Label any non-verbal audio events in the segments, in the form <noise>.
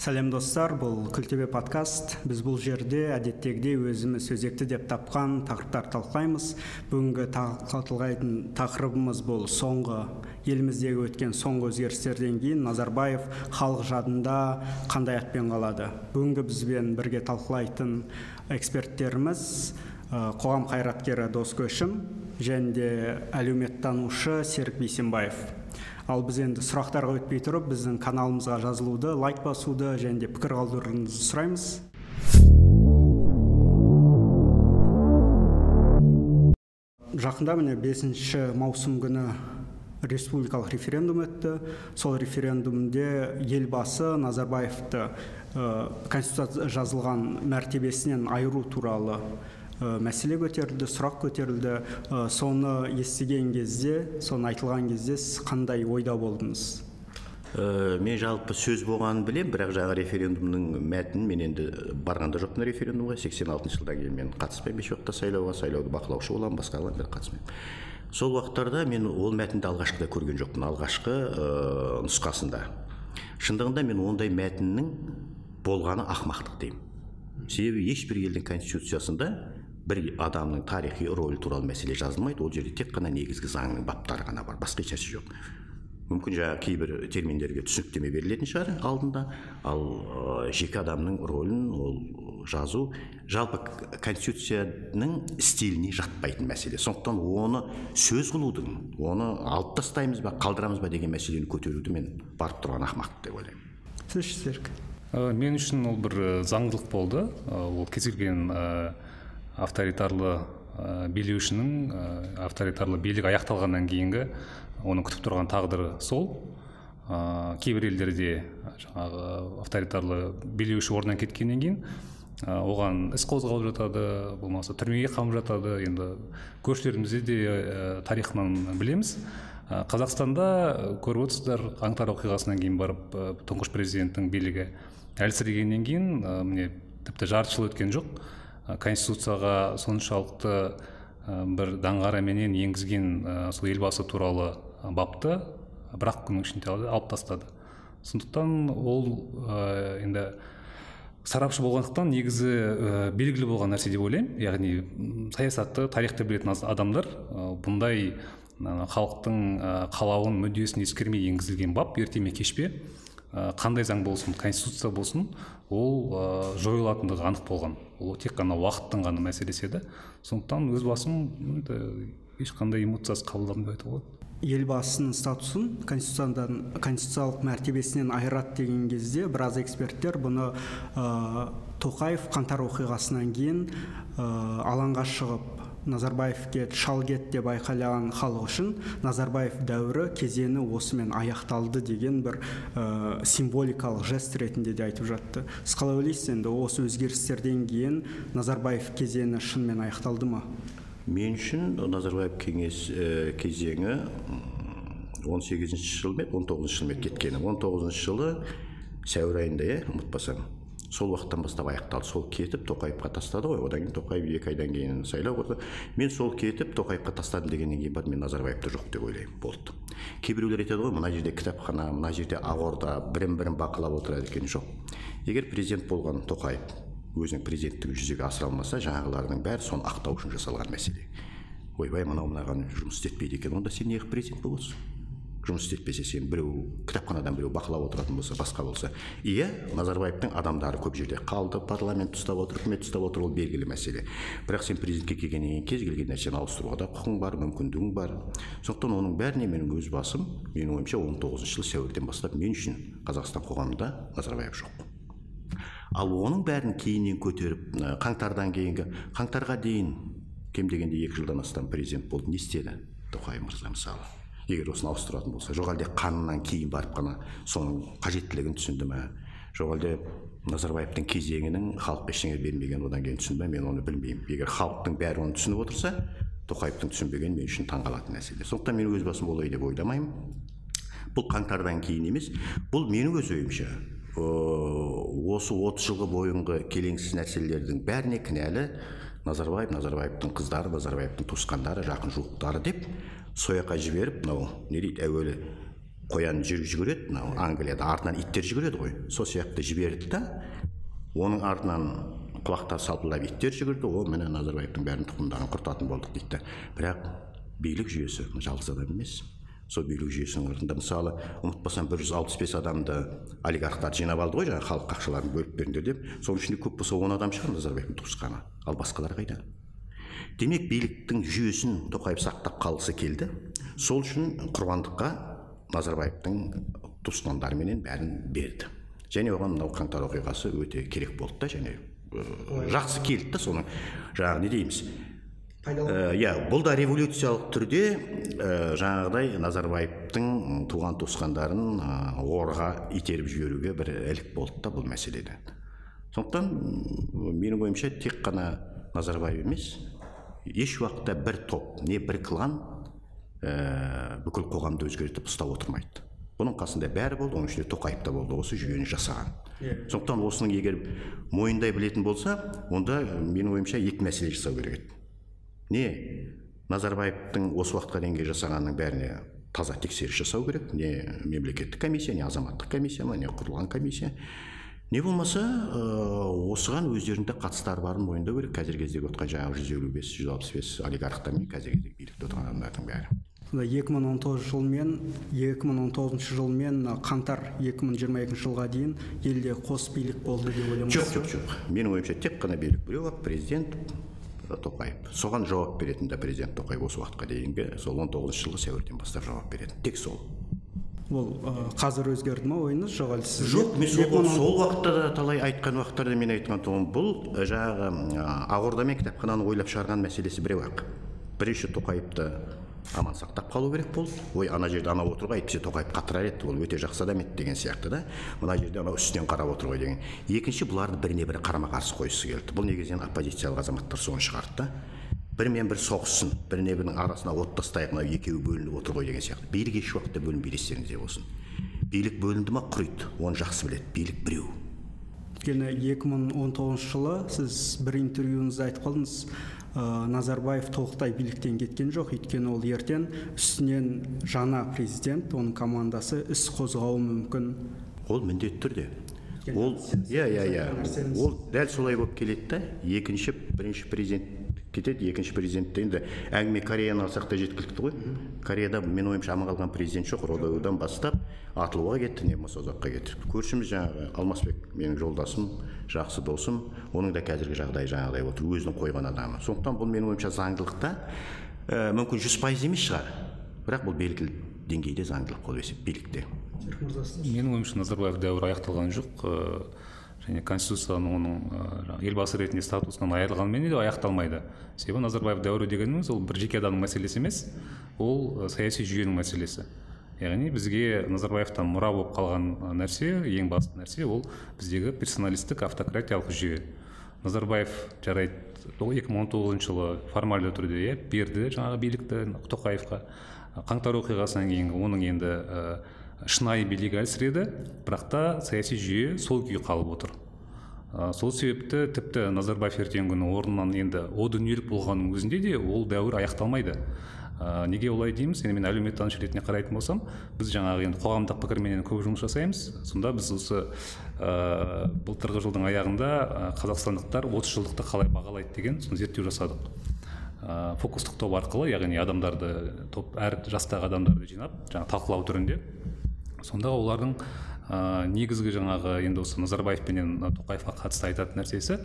сәлем достар. Бұл күлтөбе подкаст. Біз бұл жерде әдеттегідей өзіміз өзекті деп тапқан тақырыптар талқылаймыз. Бүгінгі талқылайтын тақырыбымыз бұл соңғы еліміздегі өткен соңғы өзгерістерден кейін назарбаев халық жадында қандай атпен қалады? Бүгінгі бізбен бірге талқылайтын эксперттеріміз қоғам қайраткері дос көшім және де әлеуметтанушы серік бейсенбаев. Ал біз енді сұрақтарға өтпей тұрып біздің каналымызға жазылуды лайк басуды және де пікір қалдыруыңызды сұраймыз. Жақында міне бесінші маусым күні республикалық референдум өтті. Сол референдумде елбасы назарбаевты ә, конституция жазылған мәртебесінен айыру туралы Э, мәселе көтерілді сұрақ көтерілді. Э, соны естіген кезде соны айтылған кезде сіз қандай ойда болдыңыз? Ә, мен жалпы сөз болғанын білемін бірақ жаңағы референдумның мәтінін мен енді барған да жоқпын референдумға. сексен алтыншы жылдан кейін мен қатыспаймын еш уақытта сайлауға. Сайлауды бақылаушы боламын басқа мен қатыспаймын. Сол уақыттарда мен ол мәтінді алғашқыда көрген жоқпын алғашқы ә, нұсқасында. Шындығында мен ондай мәтіннің болғаны ақымақтық деймін. Себебі ешбір елдің конституциясында бір адамның тарихи рөлі туралы мәселе жазылмайды ол жерде тек қана негізгі заңның баптары ғана бар басқа ешнәрсе жоқ мүмкін жаңағы кейбір терминдерге түсініктеме берілетін шығар алдында ал ә, жеке адамның рөлін ол жазу жалпы конституцияның стиліне жатпайтын мәселе сондықтан оны сөз қылудың оны алып тастаймыз ба қалдырамыз ба деген мәселені көтеруді мен барып тұрған ақымақтық деп ойлаймын сіз серік мен үшін ол бір заңдылық болды ол кез келген авторитарлы ә, билеушінің ә, авторитарлы билік аяқталғаннан кейінгі оның күтіп тұрған тағдыры сол. Ә, кейбір елдерде жаңағы авторитарлы билеуші орнынан кеткеннен кейін оған іс қозғалып жатады болмаса түрмеге қамып жатады. Енді көршілерімізде де ә, тарихынан білеміз. Қазақстанда көріп отырсыздар қаңтар оқиғасынан кейін барып тұңғыш президенттің билігі. Әлсірегеннен кейін ә, міне тіпті жарты жыл өткен жоқ. Конституцияға соншалықты бір даңғараменен енгізген сол елбасы туралы бапты бір ақ күннің ішінде алып тастады. Сондықтан ол енді сарапшы болғандықтан негізі ә, белгілі болған нәрсе деп ойлаймын. Яғни саясатты тарихты білетін адамдар ә, бұндай халықтың ә, қалауын мүддесін ескермей енгізілген бап ерте ме кеш пе қандай заң болсын конституция болсын ол жойылатындығы анық болған. Ол тек қана уақыттың ғана мәселесі еді. Сондықтан өз басым ешқандай эмоциясыз қабылдадым деп айтуға болады елбасының статусын конституциядан конституциялық мәртебесінен айырады деген кезде біраз эксперттер бұны ә, тоқаев қаңтар оқиғасынан кейін ә, алаңға шығып назарбаевке шал кет деп айқайлаған халық үшін назарбаев дәуірі кезеңі осымен аяқталды деген бір ә, символикалық жест ретінде де айтып жатты. Сіз қалай ойлайсыз енді осы өзгерістерден кейін назарбаев кезеңі шынымен аяқталды ма? Мен үшін назарбаев кеңес ә, кезеңі 18 жыл ма он тоғызыншы жыл ма кеткені. Он тоғызыншы жылы сәуір айында иә ұмытпасам. Сол уақыттан бастап аяқталды. Сол кетіп тоқаевқа тастады ғой. Одан кейін тоқаев екі айдан кейін сайлау болды. Мен сол кетіп тоқаевқа тастадым дегеннен кейін барып мен назарбаевты жоқ деп ойлаймын. Болды. Кейбіреулер айтады ғой мына жерде кітапхана мына жерде ақорда бірін бірін бақылап отырады екен. Жоқ. Егер президент болған тоқаев өзінің президенттігін жүзеге асыра алмаса жаңағылардың бәрі соны ақтау үшін жасалған мәселе. Ойбай мынау мынаған жұмыс істетпейді екен онда сен неғып президент боласың? Жұмыс істетпесе сен біреу кітапханадан біреу бақылап отыратын болса басқа болса иә назарбаевтың адамдары көп жерде қалды парламент ұстап отыр үкімет ұстап отыр ол белгілі мәселе. Бірақ сен президентке келгеннен кейін кез келген нәрсені ауыстыруға да құқың бар мүмкіндігің бар. Сондықтан оның бәріне менің өз басым менің ойымша он тоғызыншы жыл сәуірден бастап мен үшін қазақстан қоғамында назарбаев жоқ. Ал оның бәрін кейіннен көтеріп қаңтардан кейінгі қаңтарға дейін кем дегенде екі жылдан астам президент болды не істеді? Тоқаев мырза мысалы егер осыны ауыстыратын болса жоқ әлде қанынан кейін барып қана соның қажеттілігін түсінді ма жоқ әлде назарбаевтың кезеңінің халыққа ештеңе бермеген одан кейін түсінді ма мен оны білмеймін. Егер халықтың бәрі оны түсініп отырса тоқаевтың түсінбегені мен үшін таңқалатын мәселе сондықтан мен өз басым олай деп ойламаймын. Бұл қаңтардан кейін емес. Бұл менің өз ойымша осы отыз жылғы бойынғы келеңсіз нәрселердің бәріне кінәлі назарбаев назарбаевтың қыздары назарбаевтың туысқандары жақын жуықтары деп сол жаққа жіберіп мынау не дейді әуелі қоян жүгіреді мынау англияда артынан иттер жүгіреді ғой. Сол сияқты жіберді да оның артынан құлақтары салпылдап иттер жүгірді. О міне назарбаевтың бәрін тұқымдарын құртатын болдық дейді бірақ билік жүйесі жалғыз адам емес. Сол билік жүйесінің артында мысалы ұмытпасам бір жүз алпыс бес адамды олигархтар жинап алды ғой жаңағы халық ақшаларын бөліп беріңдер деп. Соның ішінде көп болса он адам шығар назарбаевтың туысқаны. Ал басқалар қайда? Демек биліктің жүйесін тоқаев сақтап қалғысы келді. Сол үшін құрбандыққа назарбаевтың туысқандарыменен бәрін берді. Және оған мынау қаңтар оқиғасы өте керек болды да және жақсы келді да соның. Жаңағы не дейміз? Иә бұл да революциялық түрде ә, жаңағыдай назарбаевтың туған туысқандарын ә, орға итеріп жіберуге бір ілік болды да бұл мәселеде. Сондықтан менің ойымша тек қана назарбаев емес еш уақытта бір топ не бір клан ә, бүкіл қоғамды өзгертіп ұстап отырмайды. Бұның қасында бәрі болды оның ішінде тоқаев та болды осы жүйені жасаған. Yeah. сондықтан осының егер мойындай білетін болса онда менің ойымша екі мәселе жасау керек еді. Не назарбаевтың осы уақытқа дейінгі жасағанының бәріне таза тексеріс жасау керек не мемлекеттік комиссия не азаматтық комиссия ма не құрылған комиссия. Не болмаса ә, осыған өздерінің де қатыстары барын мойындау керек. Қазіргі кездегі отқан жаңағы жүз елу бес жүз алпыс бес олигархтар мен қазіргі кездегі билікте отырған адамдардың бәрі. Сонда екі мың он тоғызыншы жыл мен екі мың он тоғызыншы жыл мен қаңтар екі мың жиырма екінші жылға дейін елде қос билік болды деп ойлаймын жоқ жоқ жоқ. Менің ойымша тек қана билік біреу ақ президент тоқаев соған жауап беретін да президент тоқаев осы уақытқа дейінгі сол он тоғызыншы жылғы сәуірден бастап жауап беретін. Тек сол. Ол қазір өзгерді ма ойыңыз? Жоқ әлде сіз жоқ мен сол, сол уақытта да талай айтқан уақыттарда мен айтқан тұғым бұл жаңағы ақорда мен кітапхананы ойлап шығарған мәселесі біреу ақ. Бірінші тоқаевты аман сақтап қалу керек болды. Ой ана жерде анау отыр ғой әйтпесе тоқаев қатырар еді. Ол өте жақсы адам еді деген сияқты да. Мына жерде анау үстінен қарап отыр ғой деген. Екінші бұларды біріне бірі қарама қарсы қойғысы келді. Бұл негізінен оппозициялық азаматтар соны шығарды да. Бірімен бірі соғыссын біріне бірінің арасына от тастайық мынау екеуі бөлініп отыр ғой деген сияқты. Билік еш уақытта бөлінбейді естеріңізде болсын. Билік бөлінді ма? Құриды оны жақсы біледі. Билік біреу. Өйткені екі мың он тоғызыншы жылы сіз бір интервьюіңізде айтып қалдыңыз. Ә, назарбаев толықтай биліктен кеткен жоқ. Өйткені ол ертең үстінен жаңа президент оның командасы іс қозғауы мүмкін. Ол міндетті түрде. Ол иә иә иә. ол дәл солай болып келеді да екінші бірінші президент кетеді екінші президентте енді әңгіме кореяны алсақ та жеткілікті ғой. Кореяда менің ойымша аман қалған президент жоқ родоудан бастап атылуға кетті не болмаса ұзаққа кетті. Көршіміз жаңағы алмасбек менің жолдасым жақсы досым оның да қазіргі жағдайы жаңағыдай отыр өзінің қойған адамы. Сондықтан бұл менің ойымша заңдылықта ә, мүмкін жүз пайыз емес шығар. Бірақ бұл белгілі деңгейде заңдылық болып есеп билікте. Менің ойымша назарбаев дәуірі аяқталған жоқ. Және конституцияның оның жаңағы елбасы ретінде статусынан айырылғанымен де аяқталмайды. Себебі назарбаев дәуірі дегеніміз ол бір жеке адамның мәселесі емес ол саяси жүйенің мәселесі. Яғни бізге назарбаевтан мұра болып қалған нәрсе ең басты нәрсе ол біздегі персоналистік автократиялық жүйе. Назарбаев жарайды екі мың он тоғызыншы жылы формальды түрде иә берді жаңағы билікті тоқаевқа қаңтар оқиғасынан кейінгі оның енді шынайы билік әлсіреді бірақ та саяси жүйе сол күйі қалып отыр. Ә, сол себепті тіпті назарбаев ертеңгі күні орнынан енді о дүниелік болғанның өзінде де ол дәуір аяқталмайды. Ә, неге олай дейміз? Енді мен әлеуметтанушы ретінде қарайтын болсам біз жаңағы енді қоғамдық пікірменен көп жұмыс жасаймыз. Сонда біз осы ә, былтырғы жылдың аяғында қазақстандықтар отыз жылдықты қалай бағалайды деген соны зерттеу жасадық. Ә, фокустық топ арқылы яғни адамдарды топ әр жастағы адамдарды жинап жаңағы талқылау түрінде сонда олардың ә, негізгі жаңағы енді осы назарбаевпенен тоқаевқа қатысты айтатын нәрсесі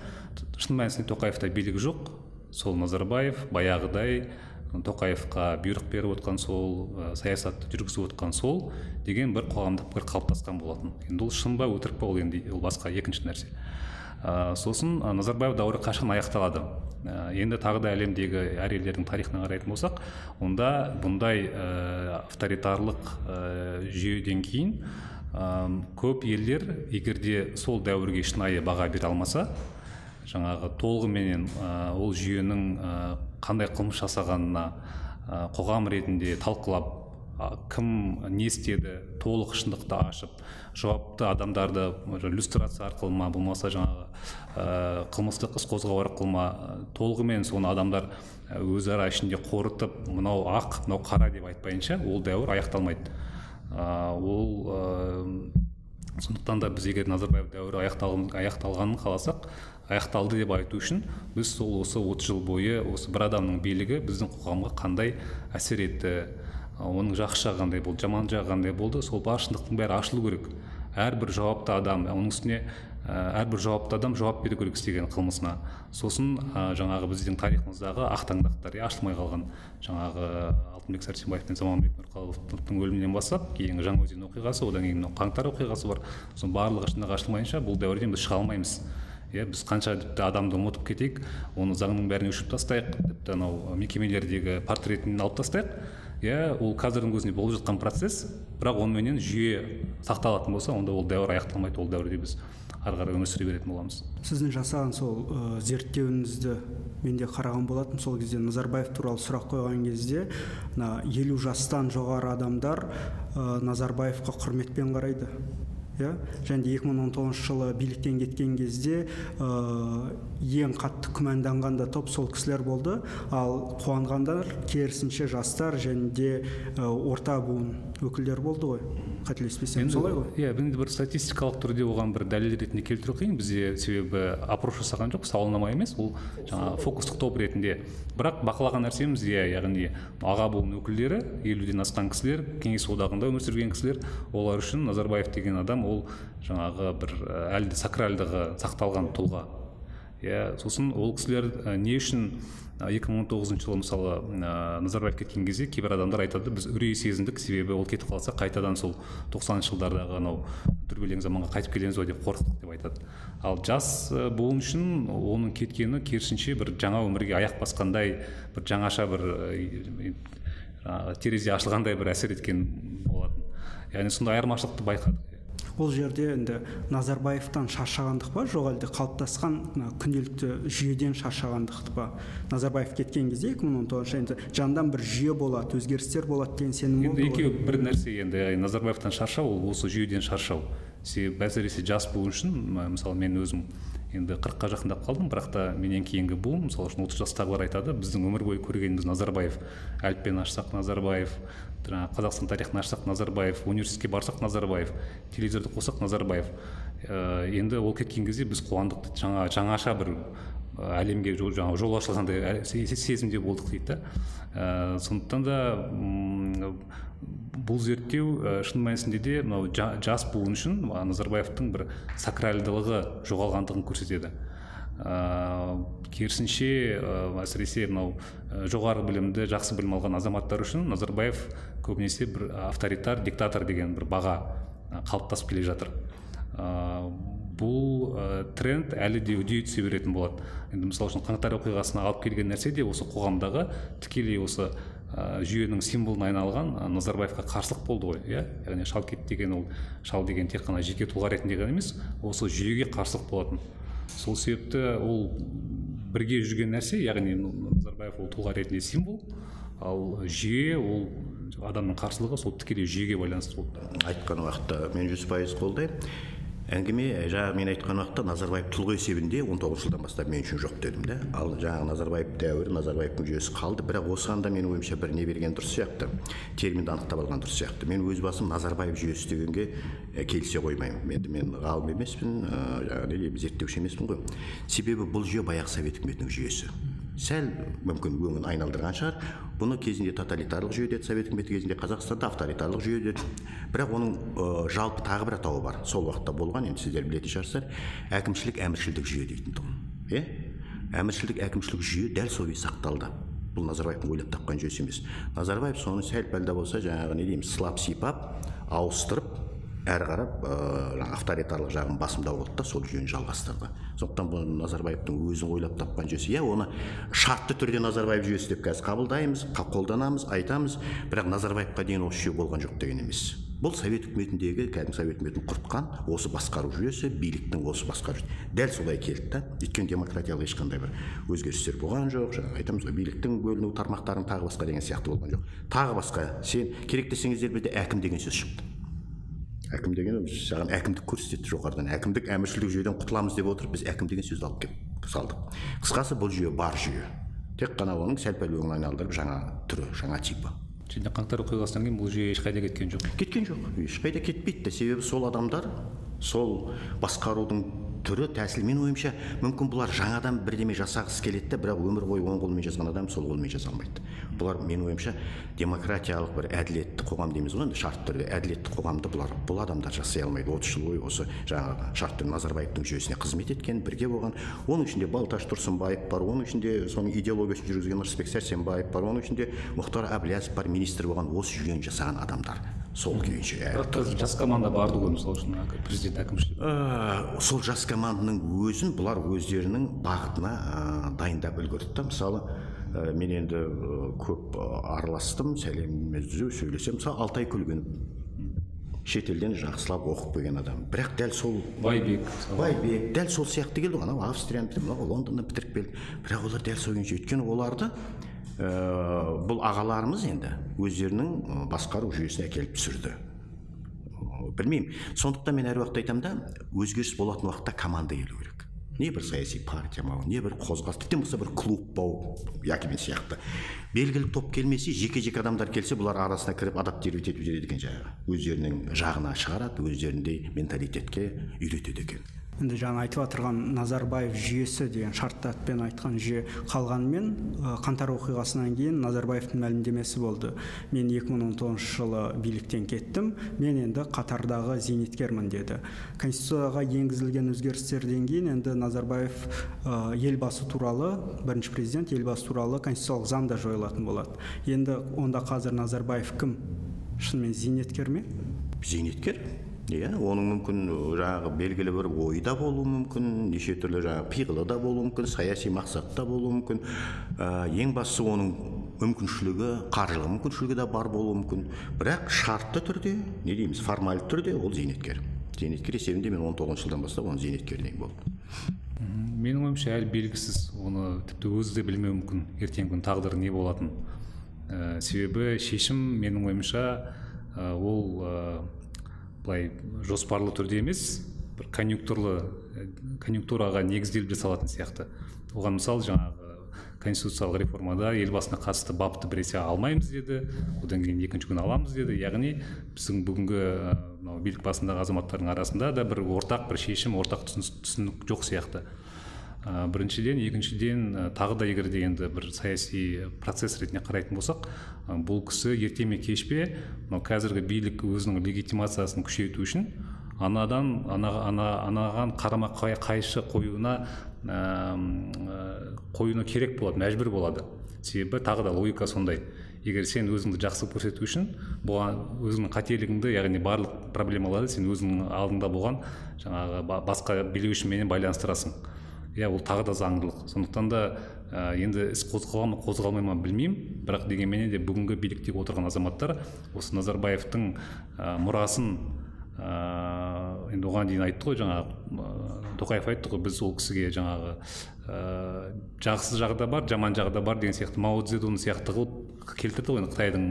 шын мәнісінде тоқаевта билік жоқ. Сол назарбаев баяғыдай тоқаевқа бұйрық беріп отқан сол ә, саясатты жүргізіп отқан сол деген бір қоғамдық пікір қалыптасқан болатын. Енді ол шын ба өтірік па ол енді ол басқа екінші нәрсе. Ә, сосын назарбаев дәуірі қашан аяқталады? ә, енді тағы да әлемдегі әр тарихына қарайтын болсақ онда бұндай ә, авторитарлық ә, жүйеден кейін көп елдер егер де сол дәуірге шынайы баға бере алмаса жаңағы толығыменен ол жүйенің қандай қылмыс жасағанына қоғам ретінде талқылап кім не істеді толық шындықты ашып жауапты адамдарды люстрация арқылы ма болмаса жаңағы ә, қылмыстық іс қозғау арқылы ма толығымен соны адамдар өзара ішінде қорытып мынау ақ мынау қара деп айтпайынша ол дәуір аяқталмайды. Ол сондықтан да біз егер назарбаев дәуірі аяқталғанын қаласақ аяқталды деп айту үшін біз сол осы 30 жыл бойы осы бір адамның билігі біздің қоғамға қандай әсер етті оның жақсы жағы қандай болды жаман жағы қандай болды. Сол бар шындықтың бәрі ашылу керек. Әрбір жауапты адам оның үстіне әрбір жауапты адам жауап беру керек істеген қылмысына. Сосын жаңағы біздің тарихымыздағы ақтаңдақтар ашылмай қалған. Жаңағы алтынбек сәрсенбаев пен заманбек нұрқаловтың өлімінен бастап кейінгі жаңаөзен оқиғасы одан кейін мынау қаңтар оқиғасы бар. Соның барлығы шындығы ашылмайынша бұл дәуірден біз шыға алмаймыз. Иә біз қанша тіпті адамды ұмытып кетейік оны заңның бәрін өшіріп тастайық. Тіпті анау мекемелердегі портретін алып тастайық. Иә ол қазірдің өзінде болып жатқан процесс бірақ оныменен жүйе сақталатын болса онда ол дәуір аяқталмайды ол дәуірде біз ары қарай өмір сүре беретін боламыз. Сіздің жасаған сол ә, зерттеуіңізді мен де қараған болатынмын. Сол кезде назарбаев туралы сұрақ қойған кезде мына елу жастан жоғары адамдар ә, назарбаевқа құрметпен қарайды. Иә? Және де 2019 жылы биліктен кеткен кезде ә, ең қатты күмәнданған да топ сол кісілер болды. Ал қуанғандар керісінше жастар және де ә, орта буын өкілдері болды ғой. Қателеспесем солай ғой. иә енді бір статистикалық түрде оған бір дәлел ретінде келтіру қиын бізде себебі опрос жасаған жоқ сауалнама емес. Ол жаңағы фокустық топ ретінде. Бірақ бақылаған нәрсеміз иә яғни аға буын өкілдері елуден асқан кісілер кеңес одағында өмір сүрген кісілер олар үшін назарбаев деген адам ол жаңағы бір әлі де сакральдығы сақталған тұлға. Иә сосын ол кісілер не үшін екі мың он тоғызыншы жылы мысалы ә, назарбаев кеткен кезде кейбір адамдар айтады біз үрей сезіндік себебі ол кетіп қалса қайтадан сол тоқсаныншы жылдардағы анау дүрбелең заманға қайтып келеміз ғой деп қорықтық деп айтады. Ал жас буын үшін оның кеткені керісінше бір жаңа өмірге аяқ басқандай бір жаңаша бір терезе ашылғандай бір әсер еткен болатын. Яғни сондай айырмашылықты байқадық. Ол жерде енді назарбаевтан шаршағандық па? Жоқ әлде қалыптасқан мына күнделікті жүйеден шаршағандық па? Назарбаев кеткен кезде екі мың он тоғызыншы енді жанынан бір жүйе болады өзгерістер болады деген сенім болды енді екеуі бір нәрсе енді назарбаевтан шаршау ол осы жүйеден шаршау. Себебі әсіресе жас буын үшін мысалы мен өзім енді қырыққа жақындап қалдым бірақ та менен кейінгі буын мысалы үшін отыз жастағылар айтады біздің өмір бойы көргеніміз назарбаев әліппені ашсақ назарбаев жаңағы қазақстан тарихын ашсақ назарбаев университетке барсақ назарбаев телевизорды қоссақ назарбаев. Ә, енді ол кеткен кезде біз қуандық жаңа жаңаша бір әлемге жаңағы жол ашылғандай сезімде болдық дейді да. Ә, сондықтан да бұл зерттеу ә, шын мәнісінде де мынау жас буын үшін назарбаевтың бір сакральдылығы жоғалғандығын көрсетеді. Ә, керісінше ә, әсіресе мынау жоғары білімді жақсы білім алған азаматтар үшін назарбаев көбінесе бір авторитар диктатор деген бір баға қалыптасып келе жатыр. Ә, бұл ә, тренд әлі де үдей түсе беретін болады. Енді мысалы үшін қаңтар оқиғасына алып келген нәрсе де осы қоғамдағы тікелей осы ә, жүйенің символына айналған назарбаевқа қарсылық болды ғой иә? Яғни шалкет деген ол шал деген тек қана жеке тұлға ретінде ғана емес осы жүйеге қарсылық болатын. Сол себепті ол бірге жүрген нәрсе яғни назарбаев ол тұлға ретінде символ ал жүйе ол адамның қарсылығы сол тікелей жүйеге байланысты болды. Айтқан уақытта мен жүз пайыз қолдаймын. Әңгіме жаңағы мен айтқан уақытта назарбаев тұлға есебінде он тоғызыншы жылдан бастап мен үшін жоқ дедім да ал жаңағы назарбаев дәуірі назарбаевтың жүйесі қалды. Бірақ осыған да менің ойымша бір не берген дұрыс сияқты. Терминді анықтап алған дұрыс сияқты. Мен өз басым назарбаев жүйесі дегенге келісе қоймаймын. Енді мен ғалым емеспін жаңағы зерттеуші емеспін ғой. Себебі бұл жүйе баяғы совет үкіметінің жүйесі. Сәл мүмкін өңін айналдырған шығар. Бұны кезінде тоталитарлық жүйе деді совет үкіметі кезінде қазақстанда авторитарлық жүйе деді бірақ оның ә, жалпы тағы бір атауы бар. Сол уақытта болған енді сіздер білетін шығарсыздар. Әкімшілік әміршілдік жүйе дейтін тұғын иә? Әміршілдік әкімшілік жүйе дәл сол сақталды. Бұл назарбаевтың ойлап тапқан жүйесі емес. Назарбаев соны сәл пәл болса жаңағы не дейміз сылап сипап ауыстырып әрі қарап ә, авторитарлық жағын басымдау болды да сол жүйені жалғастырды. Сондықтан бұл назарбаевтың өзін ойлап тапқан жүйесі иә оны шартты түрде назарбаев жүйесі деп қазір қабылдаймыз қолданамыз айтамыз. Бірақ назарбаевқа дейін осы жүйе болған жоқ деген емес. Бұл совет үкіметіндегі кәдімгі совет үкіметін құртқан осы басқару жүйесі биліктің осы басқару дәл солай келді да өйткені демократиялық ешқандай бір өзгерістер болған жоқ. Жаңағы айтамыз ғой биліктің бөліну тармақтарын тағы басқа деген сияқты болған жоқ. Тағы басқа сен керек десеңіздер бізде әкім деген сөз шықты. Әкім деген саған әкімдік көрсетеді жоғарыдан. Әкімдік әміршілдік жүйеден құтыламыз деп отырып біз әкім деген сөзді алып келіп салдық. Қысқасы бұл жүйе бар жүйе. Тек қана оның сәл пәл өңін айналдырып жаңа түрі жаңа типі. Және қаңтар оқиғасынан кейін бұл жүйе ешқайда кеткен жоқ? Кеткен жоқ. Ешқайда кетпейді де. Себебі сол адамдар сол басқарудың түрі тәсілі менің ойымша мүмкін бұлар жаңадан бірдеме жасағысы келеді де бірақ өмір бойы оң қолмен жазған адам сол қолмен жаза алмайды. Бұлар менің ойымша демократиялық бір әділетті қоғам дейміз ғой енді шартты түрде әділетті қоғамды бұлар бұл адамдар жасай алмайды. отыз жыл бойы осы жаңағы шартты назарбаевтың жүйесіне қызмет еткен бірге болған оның ішінде балташ тұрсынбаев бар оның ішінде соның идеологиясын жүргізген рысбек сәрсенбаев бар оның ішінде мұхтар әблязов бар министр болған осы жүйені жасаған адамдар. Сол күйінше қазір жас команда барды ғой мысалы үшін президент әкімшілігі? Ә, сол жас команданың өзін бұлар өздерінің бағытына ә, дайындап үлгерді да. Мысалы ә, мен енді ә, көп араластым сәлемімізді сөйлесем. Мысалы алтай күлгінов шетелден жақсылап оқып келген адам. Бірақ дәл сол байбек байбек дәл сол сияқты келді ғой анау австрияны мынау лондоннан бітіріп келді. Бірақ олар дәл сол күйінше. Өйткені оларды ә, бұл ағаларымыз енді өздерінің басқару жүйесіне әкеліп түсірді. Білмеймін. Сондықтан мен әр уақытта айтамын да өзгеріс болатын уақытта команда келу керек. Не бір саяси партия ма не бір қозғалыс тіптен болса бір клуб бау яки мен сияқты. Белгілі топ келмесе жеке жеке адамдар келсе бұлар арасына кіріп адаптировать етіп жібереді екен жаңағы. Өздерінің жағына шығарады өздеріндей менталитетке үйретеді екен. Енді жаңа айтып отырған назарбаев жүйесі деген шартты атпен айтқан жүйе қалғанымен қаңтар оқиғасынан кейін назарбаевтың мәлімдемесі болды. Мен 2019 жылы биліктен кеттім мен енді қатардағы зейнеткермін деді. Конституцияға енгізілген өзгерістерден кейін енді назарбаев елбасы туралы бірінші президент елбасы туралы конституциялық заң да жойылатын болады. Енді онда қазір назарбаев кім? Шынымен зейнеткер ме? Зейнеткер? Иә оның мүмкін жаңағы белгілі бір ойы да болуы мүмкін неше түрлі жаңағы пиғылы да болуы мүмкін саяси мақсатта болуы мүмкін. Ә, ең бастысы оның мүмкіншілігі қаржылық мүмкіншілігі де бар болуы мүмкін. Бірақ шартты түрде не дейміз формальды түрде ол зейнеткер. Зейнеткер есебінде мен он тоғызыншы жылдан бастап оны зейнеткер деймін болды менің ойымша әлі белгісіз оны тіпті өзі де білмеуі мүмкін. Ертеңгі күні тағдыры не болатынын ә, себебі шешім менің ойымша ә, ол былай жоспарлы түрде емес бір конъюнктурлы ә, конъюнктураға негізделіп жасалатын сияқты. Оған мысал жаңағы конституциялық реформада елбасына қатысты бапты біресе алмаймыз деді одан кейін екінші күні аламыз деді. Яғни біздің бүгінгі ә, мынау билік басындағы азаматтардың арасында да бір ортақ бір шешім ортақ түсінік жоқ сияқты. Ә, біріншіден екіншіден ә, тағы да егер де енді бір саяси процесс ретінде қарайтын болсақ ә, бұл кісі ерте ме кеш пе мынау қазіргі билік өзінің легитимациясын күшейту үшін анадан ана, ана, анаған қарама қай- қайшы қоюына ә, қоюына керек болады мәжбүр болады. Себебі тағы да логика сондай. Егер сен өзіңді жақсы көрсету үшін бұған өзіңнің қателігіңді яғни барлық проблемаларды сен өзіңнің алдыңда болған жаңағы ба- басқа билеушіменен байланыстырасың. Иә ол тағы да заңдылық. Сондықтан да ә, енді іс қозғала ма қозғалмай ма білмеймін. Бірақ дегенменен де бүгінгі биліктегі отырған азаматтар осы назарбаевтың ә, мұрасын ә, енді оған дейін айтты ғой жаңағы тоқаев айтты ғой біз ол кісіге жаңағы ә, жақсы жағы да бар жаман жағы да бар деген сияқты мао цзедун сияқты қылып келтірді ғой енді қытайдың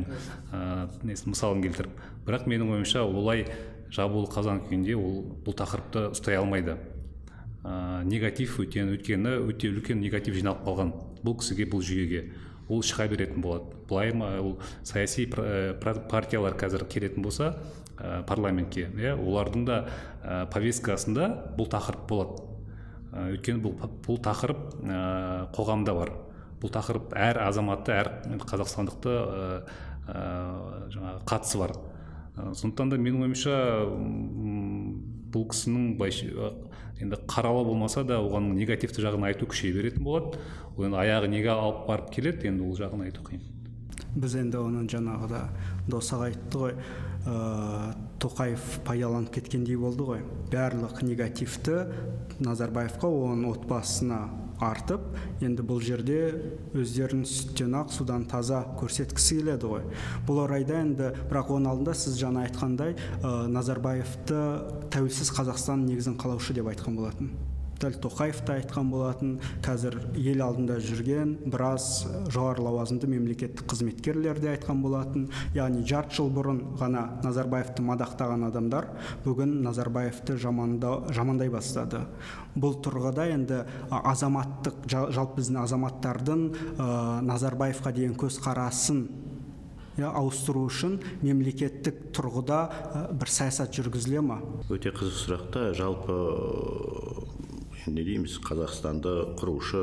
ә, несін мысалын келтіріп. Бірақ менің ойымша олай жабулы қазан күйінде ол бұл тақырыпты ұстай алмайды. Ә, негатив өйткені өйткені өте үлкен негатив жиналып қалған бұл кісіге бұл жүйеге. Ол шыға беретін болады. Былай ма ол саяси пра- партиялар қазір келетін болса ә, парламентке иә олардың да ә, повесткасында бұл тақырып болады. Өйткені бұл, бұл тақырып ә, қоғамда бар. Бұл тақырып әр азаматты әр қазақстандықты ә, ә, жаңағы қатысы бар. Сондықтан да менің ойымша бұл кісінің былайша енді қаралы болмаса да оған негативті жағын айту күшейе беретін болады. Ол енді аяғы неге алып барып келеді енді ол жағын айту қиын. Біз енді оның жаңағыда дос аға айтты ғой ә, тоқаев пайдаланып кеткендей болды ғой. Барлық негативті назарбаевқа оның отбасына артып енді бұл жерде өздерін сүттен ақ судан таза көрсеткісі келеді ғой. Бұл орайда енді бірақ оның алдында сіз жаңа айтқандай ә, назарбаевты тәуелсіз қазақстан негізін қалаушы деп айтқан болатын. Дәл тоқаев та айтқан болатын. Қазір ел алдында жүрген біраз жоғары лауазымды мемлекеттік қызметкерлер де айтқан болатын. Яғни жарты жыл бұрын ғана назарбаевты мадақтаған адамдар бүгін назарбаевты жаманда, жамандай бастады. Бұл тұрғыда енді азаматтық жа- жалпы біздің азаматтардың ә, назарбаевқа деген көзқарасын иә ауыстыру үшін мемлекеттік тұрғыда ә, бір саясат жүргізіле ма? Өте қызық сұрақ та. Жалпы не дейміз қазақстанды құрушы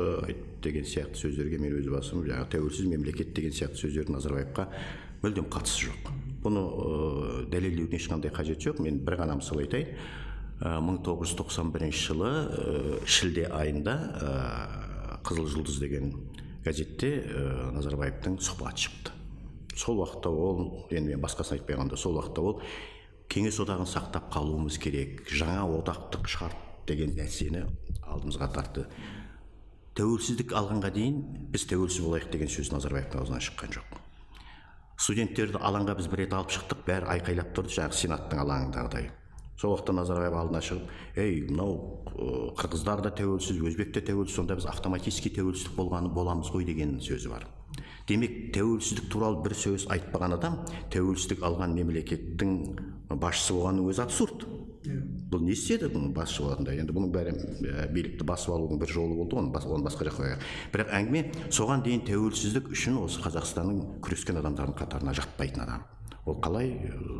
деген сияқты сөздерге мен өз басым жаңағы тәуелсіз мемлекет деген сияқты сөздер назарбаевқа мүлдем қатысы жоқ. Бұны ә, дәлелдеудің ешқандай қажеті жоқ. Мен бір ғана мысал айтайын. Тоқсан бірінші жылы ә, шілде айында ә, қызыл жұлдыз деген газетте ә, назарбаевтың сұхбаты шықты. Сол уақытта ол енді мен басқасын айтпай сол уақытта ол кеңес одағын сақтап қалуымыз керек жаңа одақтық шарт деген нәрсені алдымызға тартты. Тәуелсіздік алғанға дейін біз тәуелсіз болайық деген сөз назарбаевтың аузынан шыққан жоқ. Студенттерді алаңға біз бір рет алып шықтық бәрі айқайлап тұрды жаңағы сенаттың алаңындағыдай сол уақытта назарбаев алдына шығып ей мынау қырғыздар да тәуелсіз өзбек те тәуелсіз сонда біз автоматически тәуелсіздік болғаны боламыз ғой деген сөзі бар. Демек тәуелсіздік туралы бір сөз айтпаған адам тәуелсіздік алған мемлекеттің басшысы болғанның өзі абсурд. Бұл не істеді? Бұның басшы болғанда енді бұның бәрі ә, билікті басып алудың бір жолы болды оны, бас, оны басқа жаққа қояйық. Бірақ әңгіме соған дейін тәуелсіздік үшін осы қазақстанның күрескен адамдардың қатарына жатпайтын адам. Ол қалай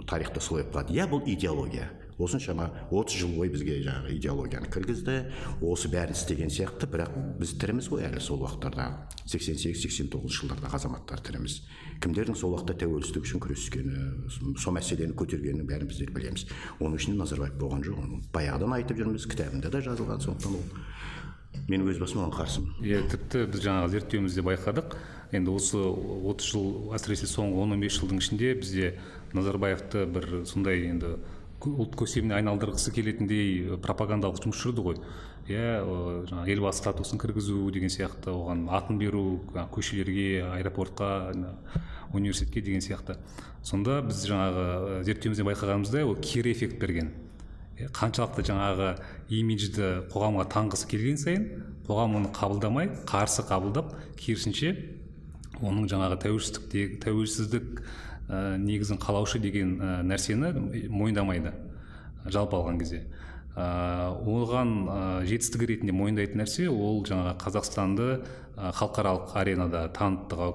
тарихта солай қалады иә бұл идеология. Осыншама отыз жыл бойы бізге жаңағы идеологияны кіргізді. Осы бәрін істеген сияқты бірақ біз тіріміз ғой әлі сол уақыттарда. сексен сегіз сексен тоғызыншы жылдардағы азаматтар тіріміз. Кімдердің сол уақытта тәуелсіздік үшін күрескені сол мәселені көтергенін бәрін біздер білеміз. Оның ішінде назарбаев болған жоқ оны баяғыдан айтып жүрміз кітабында да жазылған сондықтан ол. Мен өз басым оған қарсымын. Иә тіпті біз жаңағы зерттеуімізде байқадық. Енді осы отыз жыл әсіресе соңғы он он бес жылдың ішінде бізде назарбаевты бір сондай енді ұлт көсеміне айналдырғысы келетіндей пропагандалық жұмыс жүрді ғой. Иә жаңағы елбасы статусын кіргізу деген сияқты оған атын беру көшелерге аэропортқа университетке деген сияқты. Сонда біз жаңағы зерттеуімізден байқағанымыздай ол кері эффект берген. Қаншалықты жаңағы имиджді қоғамға таңғысы келген сайын қоғам оны қабылдамай қарсы қабылдап керісінше оның жаңағы тәуелсіздік тәуелсіздік ә, негізін қалаушы деген ә, нәрсені мойындамайды жалпы алған кезде. Ә, оған ә, жетістігі ретінде мойындайтын нәрсе ол жаңағы қазақстанды халықаралық аренада таныттыға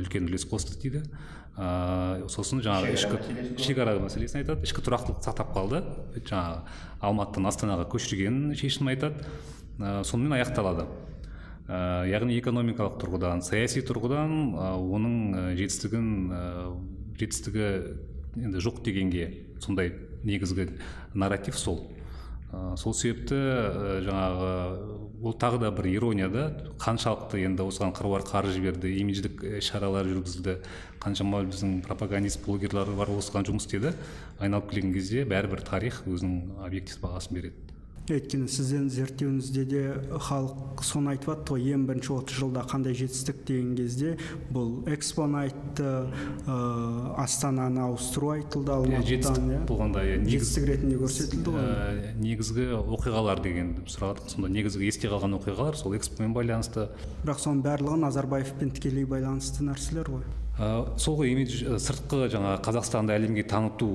үлкен үлес қосты дейді. Ә, сосын жаңағы ішкі шекара мәселесін айтады ішкі тұрақтылықты сақтап қалды. Жаңағы алматыдан астанаға көшіргенін шешімін айтады. Ә, сонымен аяқталады. Ә, яғни экономикалық тұрғыдан саяси тұрғыдан ә, оның жетістігін жетістігі енді жоқ дегенге сондай негізгі нарратив сол. Ә, сол себепті ә, жаңағы ол тағы да бір ирония да қаншалықты енді осыған қыруар қаржы жіберді имидждік шаралар жүргізілді қаншама біздің пропагандист блогерлар бар осыған жұмыс істеді. Айналып келген кезде бәрібір тарих өзінің объективті бағасын береді. Өйткені сіздің зерттеуіңізде де халық соны айтып жатты ғой ең бірінші отыз жылда қандай жетістік деген кезде бұл экспоны айтты ә, астананы ауыстыру айтылды алматыдан иә. болғанда иә жетістік ретінде көрсетілді ғой. Ә, негізгі оқиғалар деген сұрадық сонда негізгі есте қалған оқиғалар сол экспомен байланысты. Бірақ соның барлығы назарбаевпен тікелей байланысты нәрселер ғой. Ә, сол ғой имидж сыртқы жаңағы қазақстанды әлемге таныту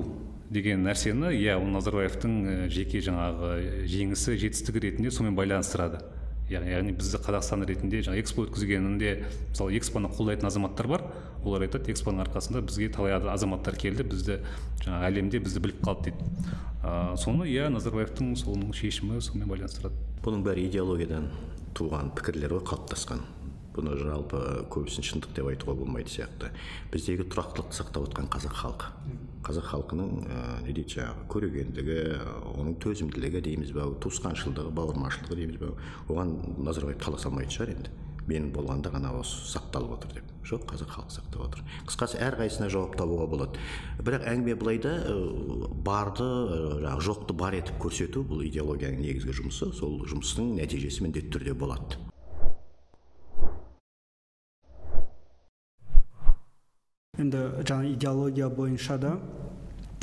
деген нәрсені иә ол назарбаевтың жеке жаңағы жеңісі жетістігі ретінде сонымен байланыстырады. Яғни бізді қазақстан ретінде жаңағы экспо өткізгенінде мысалы экспоны қолдайтын азаматтар бар. Олар айтады экспоның арқасында бізге талай азаматтар келді бізді жаңағы әлемде бізді біліп қалды дейді. Ә, соны иә назарбаевтың соның шешімі сонымен байланыстырады. Бұның бәрі идеологиядан туған пікірлер ғой қалыптасқан. Бұны жалпы көбісін шындық деп айтуға болмайтын сияқты. Біздегі тұрақтылықты сақтап отқан қазақ халқы. Қазақ халқының ә, не дейді жаңағы көрегендігі оның төзімділігі дейміз ба туысқаншылдығы бауырмашылдығы дейміз ба оған назарбаев таласа алмайтын шығар енді. Мен болғанда ғана осы сақталып отыр деп. Жоқ қазақ халқы сақтап отыр. Қысқасы әрқайсысына жауап табуға болады. Бірақ әңгіме былай да барды жаңағы жоқты бар етіп көрсету бұл идеологияның негізгі жұмысы. Сол жұмыстың нәтижесі міндетті түрде болады. Енді жаңа идеология бойынша да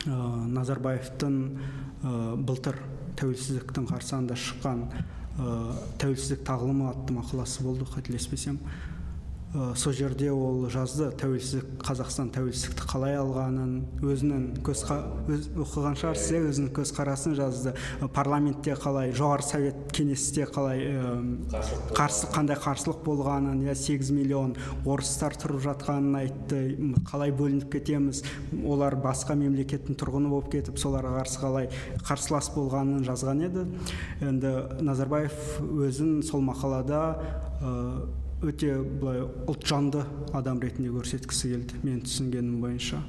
ә, назарбаевтың ә, былтыр тәуелсіздіктің қарсаңында шыққан ә, тәуелсіздік тағылымы атты мақаласы болды қателеспесем. Сол жерде ол жазды тәуелсіздік қазақстан тәуелсіздікті қалай алғанын өзінің көз өз, оқыған шығарсыз иә өзінің көзқарасын жазды. Э, парламентте қалай жоғары совет кеңесте қалай ә, қарсы қандай қарсылық болғанын иә сегіз миллион орыстар тұрып жатқанын айтты. Қалай бөлініп кетеміз? Олар басқа мемлекеттің тұрғыны болып кетіп соларға қарсы қалай қарсылас болғанын жазған еді. Енді назарбаев өзін сол мақалада өте былай ұлтжанды адам ретінде көрсеткісі келді мен түсінгенім бойынша.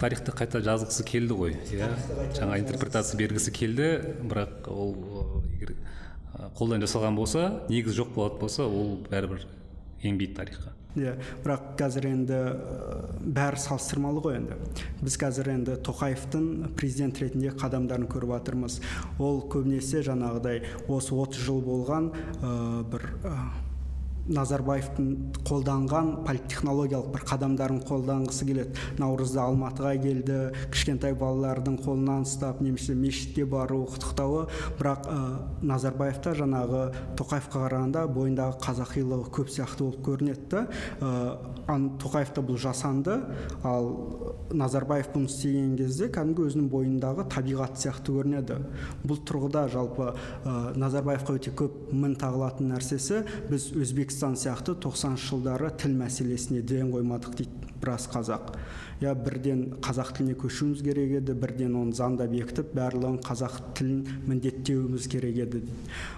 Тарихты қайта жазғысы келді ғой иә? Жаңа интерпретация бергісі келді бірақ ол егер қолдан жасалған болса негіз жоқ болатын болса ол бәрібір енбейді тарихқа иә бірақ қазір енді бәрі салыстырмалы ғой енді. Біз қазір енді тоқаевтың президент ретінде қадамдарын көріп жатырмыз. Ол көбінесе жаңағыдай осы 30 жыл болған ә, бір ә, назарбаевтың қолданған политтехнологиялық бір қадамдарын қолданғысы келеді. Наурызда алматыға келді кішкентай балалардың қолынан ұстап немесе мешітке бару құттықтауы. Бірақ ә, назарбаевта жаңағы тоқаевқа қарағанда бойындағы қазақилығы көп сияқты болып көрінеді. Да тоқаевта бұл жасанды. Ал назарбаев бұны істеген кезде кәдімгі өзінің бойындағы табиғат сияқты көрінеді. Бұл тұрғыда жалпы ә, назарбаевқа өте көп мін тағылатын нәрсесі. Біз өзбекстан сияқты 90 жылдары тіл мәселесіне ден қоймадық дейді біраз қазақ. Иә бірден қазақ тіліне көшуіміз керек еді бірден оны заңда бекітіп барлығын қазақ тілін міндеттеуіміз керек еді.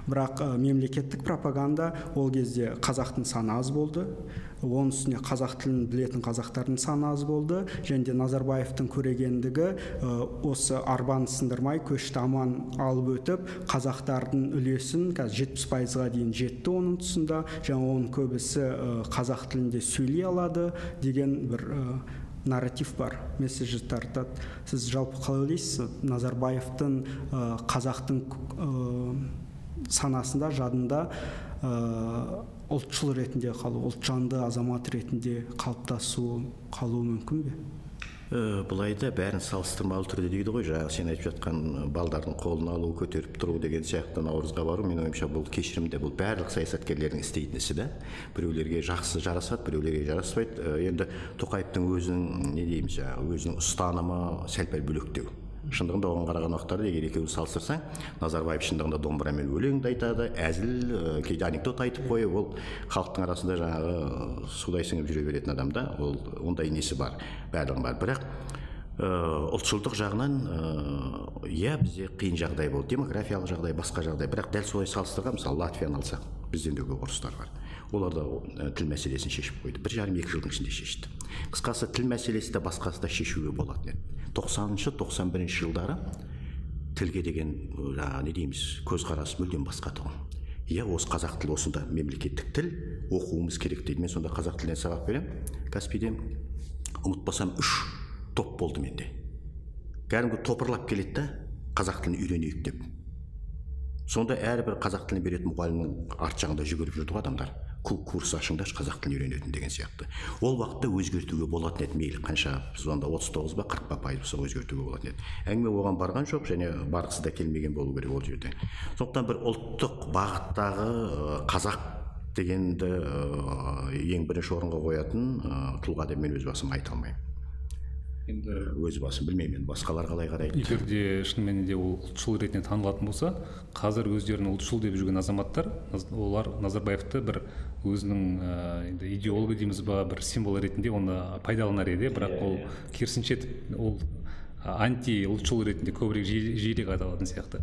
Бірақ ә, мемлекеттік пропаганда ол кезде қазақтың саны аз болды оның үстіне қазақ тілін білетін қазақтардың саны аз болды және де назарбаевтың көрегендігі ә, осы арбаны сындырмай көшті аман алып өтіп қазақтардың үлесін қазір жетпіс пайызға дейін жетті оның тұсында және оның көбісі ә, қазақ тілінде сөйлей алады деген бір нарратив бар месседж тартады сіз жалпы қалай ойлайсыз? Назарбаевтың ә, қазақтың ә, санасында жадында ә, ұлтшыл ретінде қалу ұлтжанды азамат ретінде қалыптасуы қалуы мүмкін бе? Э, былай да бәрін салыстырмалы түрде дейді ғой. Жаңағы сен айтып жатқан балдардың қолын алу көтеріп тұру деген сияқты наурызға бару менің ойымша бұл кешірімді бұл барлық саясаткерлердің істейтін ісі да. Біреулерге жақсы жарасады біреулерге жараспайды. Э, енді тоқаевтың өзінің не дейміз жаңағы өзінің ұстанымы сәл пәл бөлектеу. Шындығында оған қараған уақыттарда егер екеуін салыстырсаң назарбаев шындығында домбырамен өлең де айтады әзіл кейде анекдот айтып қойып ол халықтың арасында жаңағы судай сіңіп жүре беретін адам да ол ондай несі бар барлығының бар. Бірақ ұлтшылдық жағынан иә бізде қиын жағдай болды демографиялық жағдай басқа жағдай. Бірақ дәл солай салыстырған мысалы латвияны алсақ бізден де көп орыстар бар. Олар да тіл мәселесін шешіп қойды. бір жарым екі жылдың ішінде шешті. Қысқасы тіл мәселесі де басқасы да шешуге болатын еді. Тоқсаныншы тоқсан бірінші жылдары тілге деген жаңағы не дейміз көзқарас мүлдем басқа тұғын. Иә осы қазақ тілі осында мемлекеттік тіл оқуымыз керек дейді. Мен сонда қазақ тілінен сабақ беремін. Каспийде ұмытпасам үш топ болды менде. Кәдімгі топырлап келеді да қазақ тілін үйренейік деп. Сонда әрбір қазақ тілін беретін мұғалімнің арт жағында жүгіріп жүрді ғой адамдар. Курс ашыңдаршы қазақ тілін үйренетін деген сияқты. Ол уақытта өзгертуге болатын еді. Мейлі қанша сонда отыз тоғыз ба қырық па пайыз болса өзгертуге болатын еді. Әңгіме оған барған жоқ және барғысы да келмеген болу керек ол жерде. Сондықтан бір ұлттық бағыттағы қазақ дегенді ең бірінші орынға қоятын тұлға деп мен өз басым айта алмаймын. Енді өз басым білмеймін енді басқалар қалай қарайды? егер де шынымен де ол ұлтшыл ретінде танылатын болса қазір өздерін ұлтшыл деп жүрген азаматтар олар назарбаевты бір өзінің ә, енді идеологы дейміз ба бір символ ретінде оны пайдаланар еді бірақ ол керісінше тіп- ол анти ұлтшыл ретінде көбірек жиі- жиірек аталатын сияқты.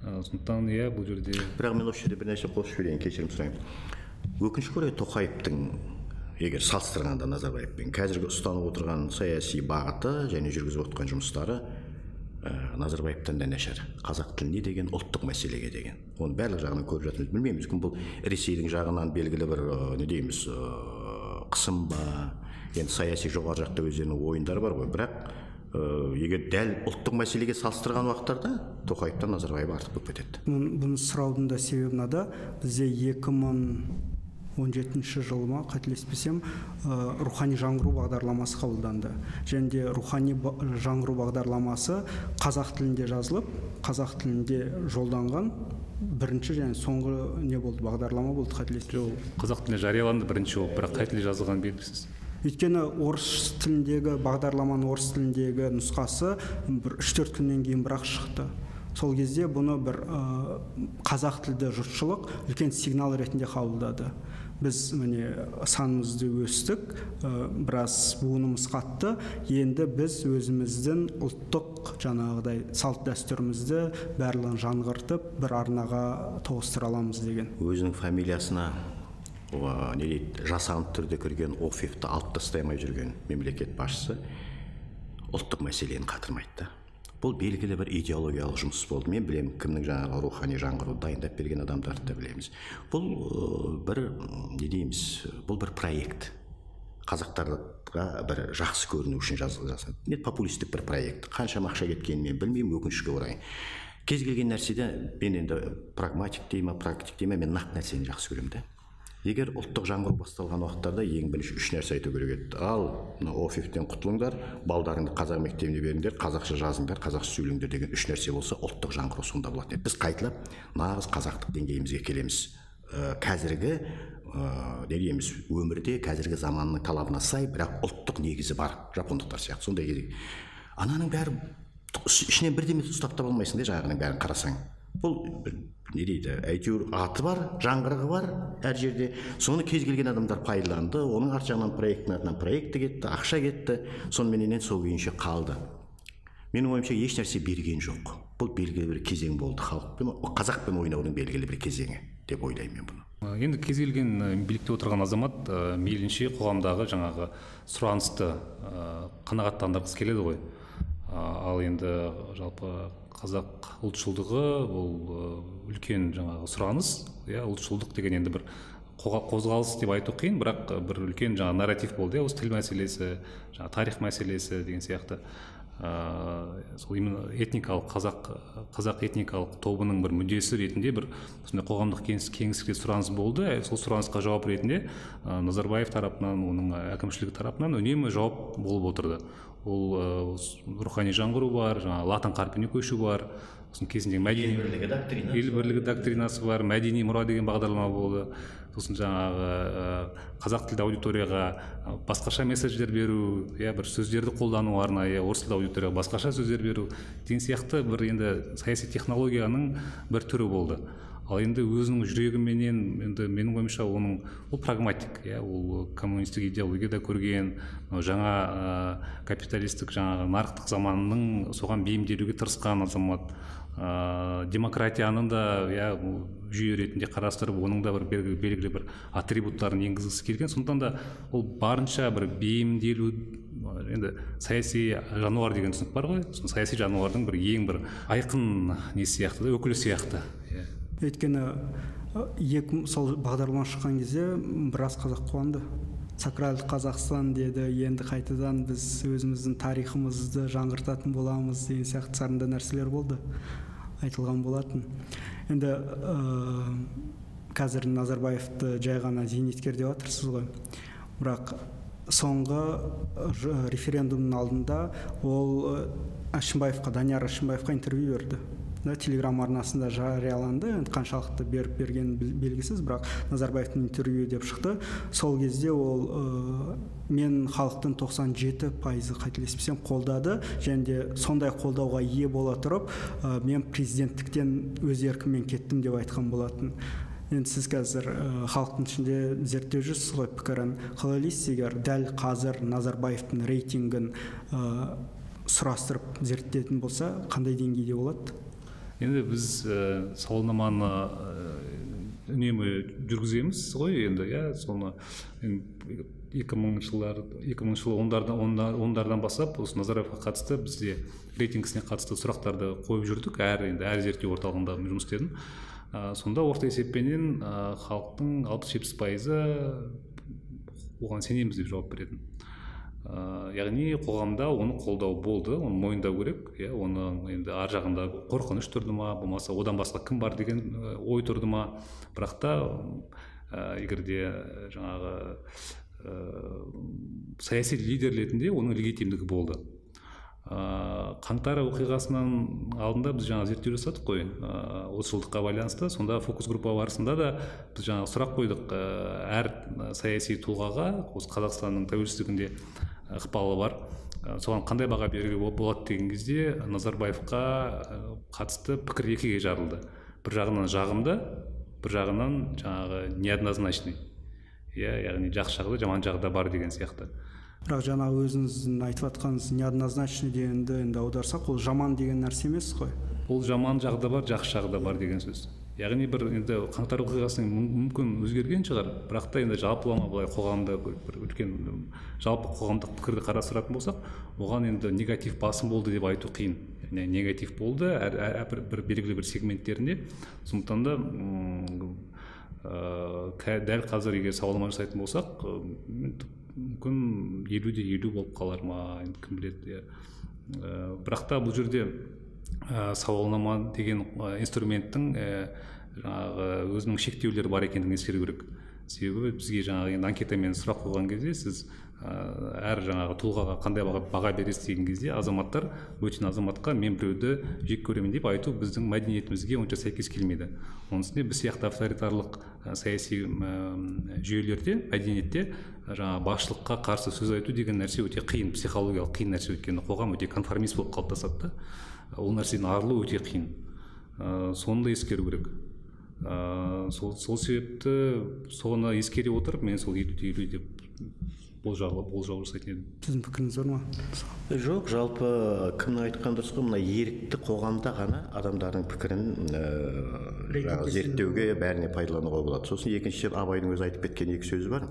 Сондықтан иә бұл жерде бірақ мен осы жерде бір нәрсе қосып жіберейін кешірім сұраймын. Өкінішке орай тоқаевтың егер салыстырғанда назарбаевпен қазіргі ұстанып отырған саяси бағыты және жүргізіп отырған жұмыстары ә, назарбаевтан да нашар. Қазақ тіліне деген ұлттық мәселеге деген. Оны барлық жағынан көріп жатырмыз білмеймін мүмкін бұл ресейдің жағынан белгілі бір ә, не дейміз ә, қысым ба? Енді саяси жоғары жақта өздерінің ойындары бар ғой. Бірақ ә, егер дәл ұлттық мәселеге салыстырған уақыттарда тоқаевтан назарбаев артық болып кетеді. Бұны сұраудың да себебі мынада. Бізде он жетінші жылы ма қателеспесем рухани жаңғыру бағдарламасы қабылданды. Және де рухани жаңғыру бағдарламасы қазақ тілінде жазылып қазақ тілінде жолданған бірінші және соңғы не болды бағдарлама болды қателеспесем. Қазақ тілінде жарияланды бірінші болып бірақ қай тілде жазылғаны белгісіз өйткені орыс тіліндегі бағдарламаның орыс тіліндегі нұсқасы бір үш төрт күннен кейін бірақ шықты. Сол кезде бұны бір қазақ тілді жұртшылық үлкен сигнал ретінде қабылдады. Біз міне санымызды өстік ә, біраз буынымыз қатты. Енді біз өзіміздің ұлттық жаңағыдай салт дәстүрімізді барлығын жаңғыртып бір арнаға тоғыстыра аламыз деген. Өзінің фамилиясына не дейді жасанды түрде кірген офифті алып тастай жүрген мемлекет басшысы ұлттық мәселені қатырмайды да. Бұл белгілі бір идеологиялық жұмыс болды. Мен білемін кімнің жаңағы рухани жаңғыруды дайындап берген адамдарды да білеміз. Бұл бір не дейміз бұл бір проект. Қазақтарға бір жақсы көріну үшін жасалды не популистік бір проект. Қаншама ақша кеткенін мен білмеймін өкінішке орай. Кез келген нәрседе мен енді прагматик дей ма практик дей ма мен нақты нәрсені жақсы көремін да егер ұлттық жаңғыру басталған уақыттарда ең бірінші үш нәрсе айту керек еді. Ал мына офифтен құтылыңдар балдарыңды қазақ мектебіне беріңдер қазақша жазыңдар қазақша сөйлеңдер деген үш нәрсе болса ұлттық жаңғыру сонда болатын еді. Біз қайталап нағыз қазақтық деңгейімізге келеміз. Ә, қазіргі ә, не дейміз өмірде қазіргі заманның талабына сай бірақ ұлттық негізі бар жапондықтар сияқты сондай керек ананың бәрі ішінен бірдеме ұстап таба алмайсың да жаңағының бәрін қарасаң. Бұл не дейді әйтеуір аты бар жаңғырығы бар әр жерде. Соны кез келген адамдар пайдаланды оның арт жағынан проекттің артынан проекті кетті ақша кетті. Соныменен сол күйінше қалды. Менің ойымша ешнәрсе берген жоқ. Бұл белгілі бір кезең болды халықпен қазақпен ойнаудың белгілі бір кезеңі деп ойлаймын мен бұны. Енді кез келген билікте отырған азамат ә, мейлінше қоғамдағы жаңағы сұранысты ә, қанағаттандырғысы келеді ғой. Ал енді жалпы қазақ ұлтшылдығы ол үлкен жаңағы сұраныс иә ұлтшылдық деген енді бір қозғалыс деп айту қиын бірақ бір үлкен жаңа нарратив болды иә осы тіл мәселесі жаңа тарих мәселесі деген сияқты. Ыыы сол именно этникалық қазақ қазақ этникалық тобының бір мүддесі ретінде бір сондай қоғамдық кеңістікте сұраныс болды. Сол сұранысқа жауап ретінде ә, назарбаев тарапынан оның әкімшілігі тарапынан үнемі жауап болып отырды. Ол ә, рухани жаңғыру бар жаңағы латын қарпіне көшу бар. Сосын кезінде мәдени ел бірлігі доктринасы ел бірлігі доктринасы бар мәдени мұра деген бағдарлама болды. Сосын жаңағы ә, қазақ тілді аудиторияға басқаша месседждер беру иә бір сөздерді қолдану арнайы орыс тілді аудиторияға басқаша сөздер беру деген сияқты бір енді саяси технологияның бір түрі болды. Ал енді өзінің жүрегіменен енді менің ойымша оның ол прагматик иә ол коммунистік идеологияда көрген жаңа ә, капиталистік жаңағы нарықтық заманның соған бейімделуге тырысқан азамат. Ә, демократияны да иә жүйе ретінде қарастырып оның да бір белгілі бір атрибуттарын енгізгісі келген. Сондықтан да ол барынша бір бейімделу енді саяси жануар деген түсінік бар ғой. Саяси жануардың бір ең бір айқын не сияқты да өкілі сияқты иә. Өйткені екі сол бағдарлама шыққан кезде біраз қазақ қуанды. Сакральды қазақстан деді енді қайтадан біз өзіміздің тарихымызды жаңғыртатын боламыз деген сияқты сарында нәрселер болды айтылған болатын. Енді ә, қазір назарбаевты жай ғана зейнеткер деп жатырсыз ғой. Бірақ соңғы референдумның алдында ол әшімбаевқа данияр әшімбаевқа интервью берді. Да телеграм арнасында жарияланды. Енді қаншалықты беріп бергені белгісіз бірақ назарбаевтың интервью деп шықты. Сол кезде ол ә, мен халықтың 97 пайызы қателеспесем қолдады және де сондай қолдауға ие бола тұрып мен президенттіктен өз еркіммен кеттім деп айтқан болатын. Енді сіз қазір халықтың ішінде зерттеп жүрсіз ғой пікірін. Қалай ойлайсыз егер дәл қазір назарбаевтың рейтингін ә, сұрастырып зерттетін болса қандай деңгейде болады? Енді біз ә, сауалнаманы ә, үнемі жүргіземіз ғой енді иә? Соны екі мыңыншы жылдар екі мыңыншы жылы ондардан ондардан бастап осы назарбаевқа қатысты бізде рейтингісіне қатысты сұрақтарды қойып жүрдік әр енді әр зерттеу орталығында жұмыс істедім. Ә, сонда орта есеппенен халықтың алпыс жетпіс пайызы оған сенеміз деп жауап беретін. Ә, яғни қоғамда оны қолдау болды оны мойындау керек иә оны енді ар жағында қорқыныш тұрды ма болмаса одан басқа кім бар деген ой тұрды ма? Бірақ та егер де жаңағы ә, саяси лидер ретінде оның легитимдігі болды. Ә, қаңтар оқиғасынан алдында біз жаңа зерттеу жасадық қой. Отыз жылдыққа байланысты. Сонда фокус группа барысында да біз жаңа сұрақ қойдық. Ә, әр саяси тұлғаға осы қазақстанның тәуелсіздігінде ықпалы бар. Соған қандай баға беруге болады деген кезде назарбаевқа қатысты пікір екіге жарылды. Бір жағынан жағымды бір жағынан жаңағы неоднозначный. Иә яғни жақсы жағы да жаман жағы да бар деген сияқты. Бірақ жаңағы өзіңіздің айтып жатқаныңыз неоднозначный дегенді енді аударсақ ол жаман деген нәрсе емес қой. Ол жаман жағы да бар жақсы жағы да бар деген сөз. Яғни бір енді қаңтар оқиғасынан мүмкін өзгерген шығар бірақ та енді жалпылама былай қоғамда бір үлкен жалпы қоғамдық пікірді қарастыратын болсақ оған енді негатив басым болды деп айту қиын. Негатив болды әр, әр, бір, бір белгілі бір сегменттерінде. Сондықтан да ә, дәл қазір егер сауалнама жасайтын болсақ мүмкін елу де елу болып қалар ма енді кім біледі иә. Бірақ та бұл жерде ә, сауалнама деген инструменттің ә, жаңағы өзінің шектеулері бар екендігін ескеру керек. Себебі бізге жаңағы енді анкетамен сұрақ қойған кезде сіз әр жаңағы тұлғаға қандай баға, баға бересіз деген кезде азаматтар бөтен азаматқа мен біреуді жек көремін деп айту біздің мәдениетімізге онша сәйкес келмейді. Оның үстіне біз сияқты авторитарлық саяси жүйелерде мәдениетте жаңағы басшылыққа қарсы сөз айту деген нәрсе өте қиын психологиялық қиын нәрсе өйткені қоғам өте конформист болып қалыптасады да. Ол нәрседен арылу өте қиын. Ә, соны да ескеру керек. Ә, сол, сол себепті соны ескере отырып мен сол елу елу деп болжау болжау жасайтын едім сіздің пікіріңіз бар ма? Жоқ жалпы кімнің айтқаны дұрыс қой мына ерікті қоғамда ғана адамдардың пікірін ә, зерттеуге бәріне пайдалануға болады. Сосын екіншіден абайдың өзі айтып кеткен екі сөзі бар.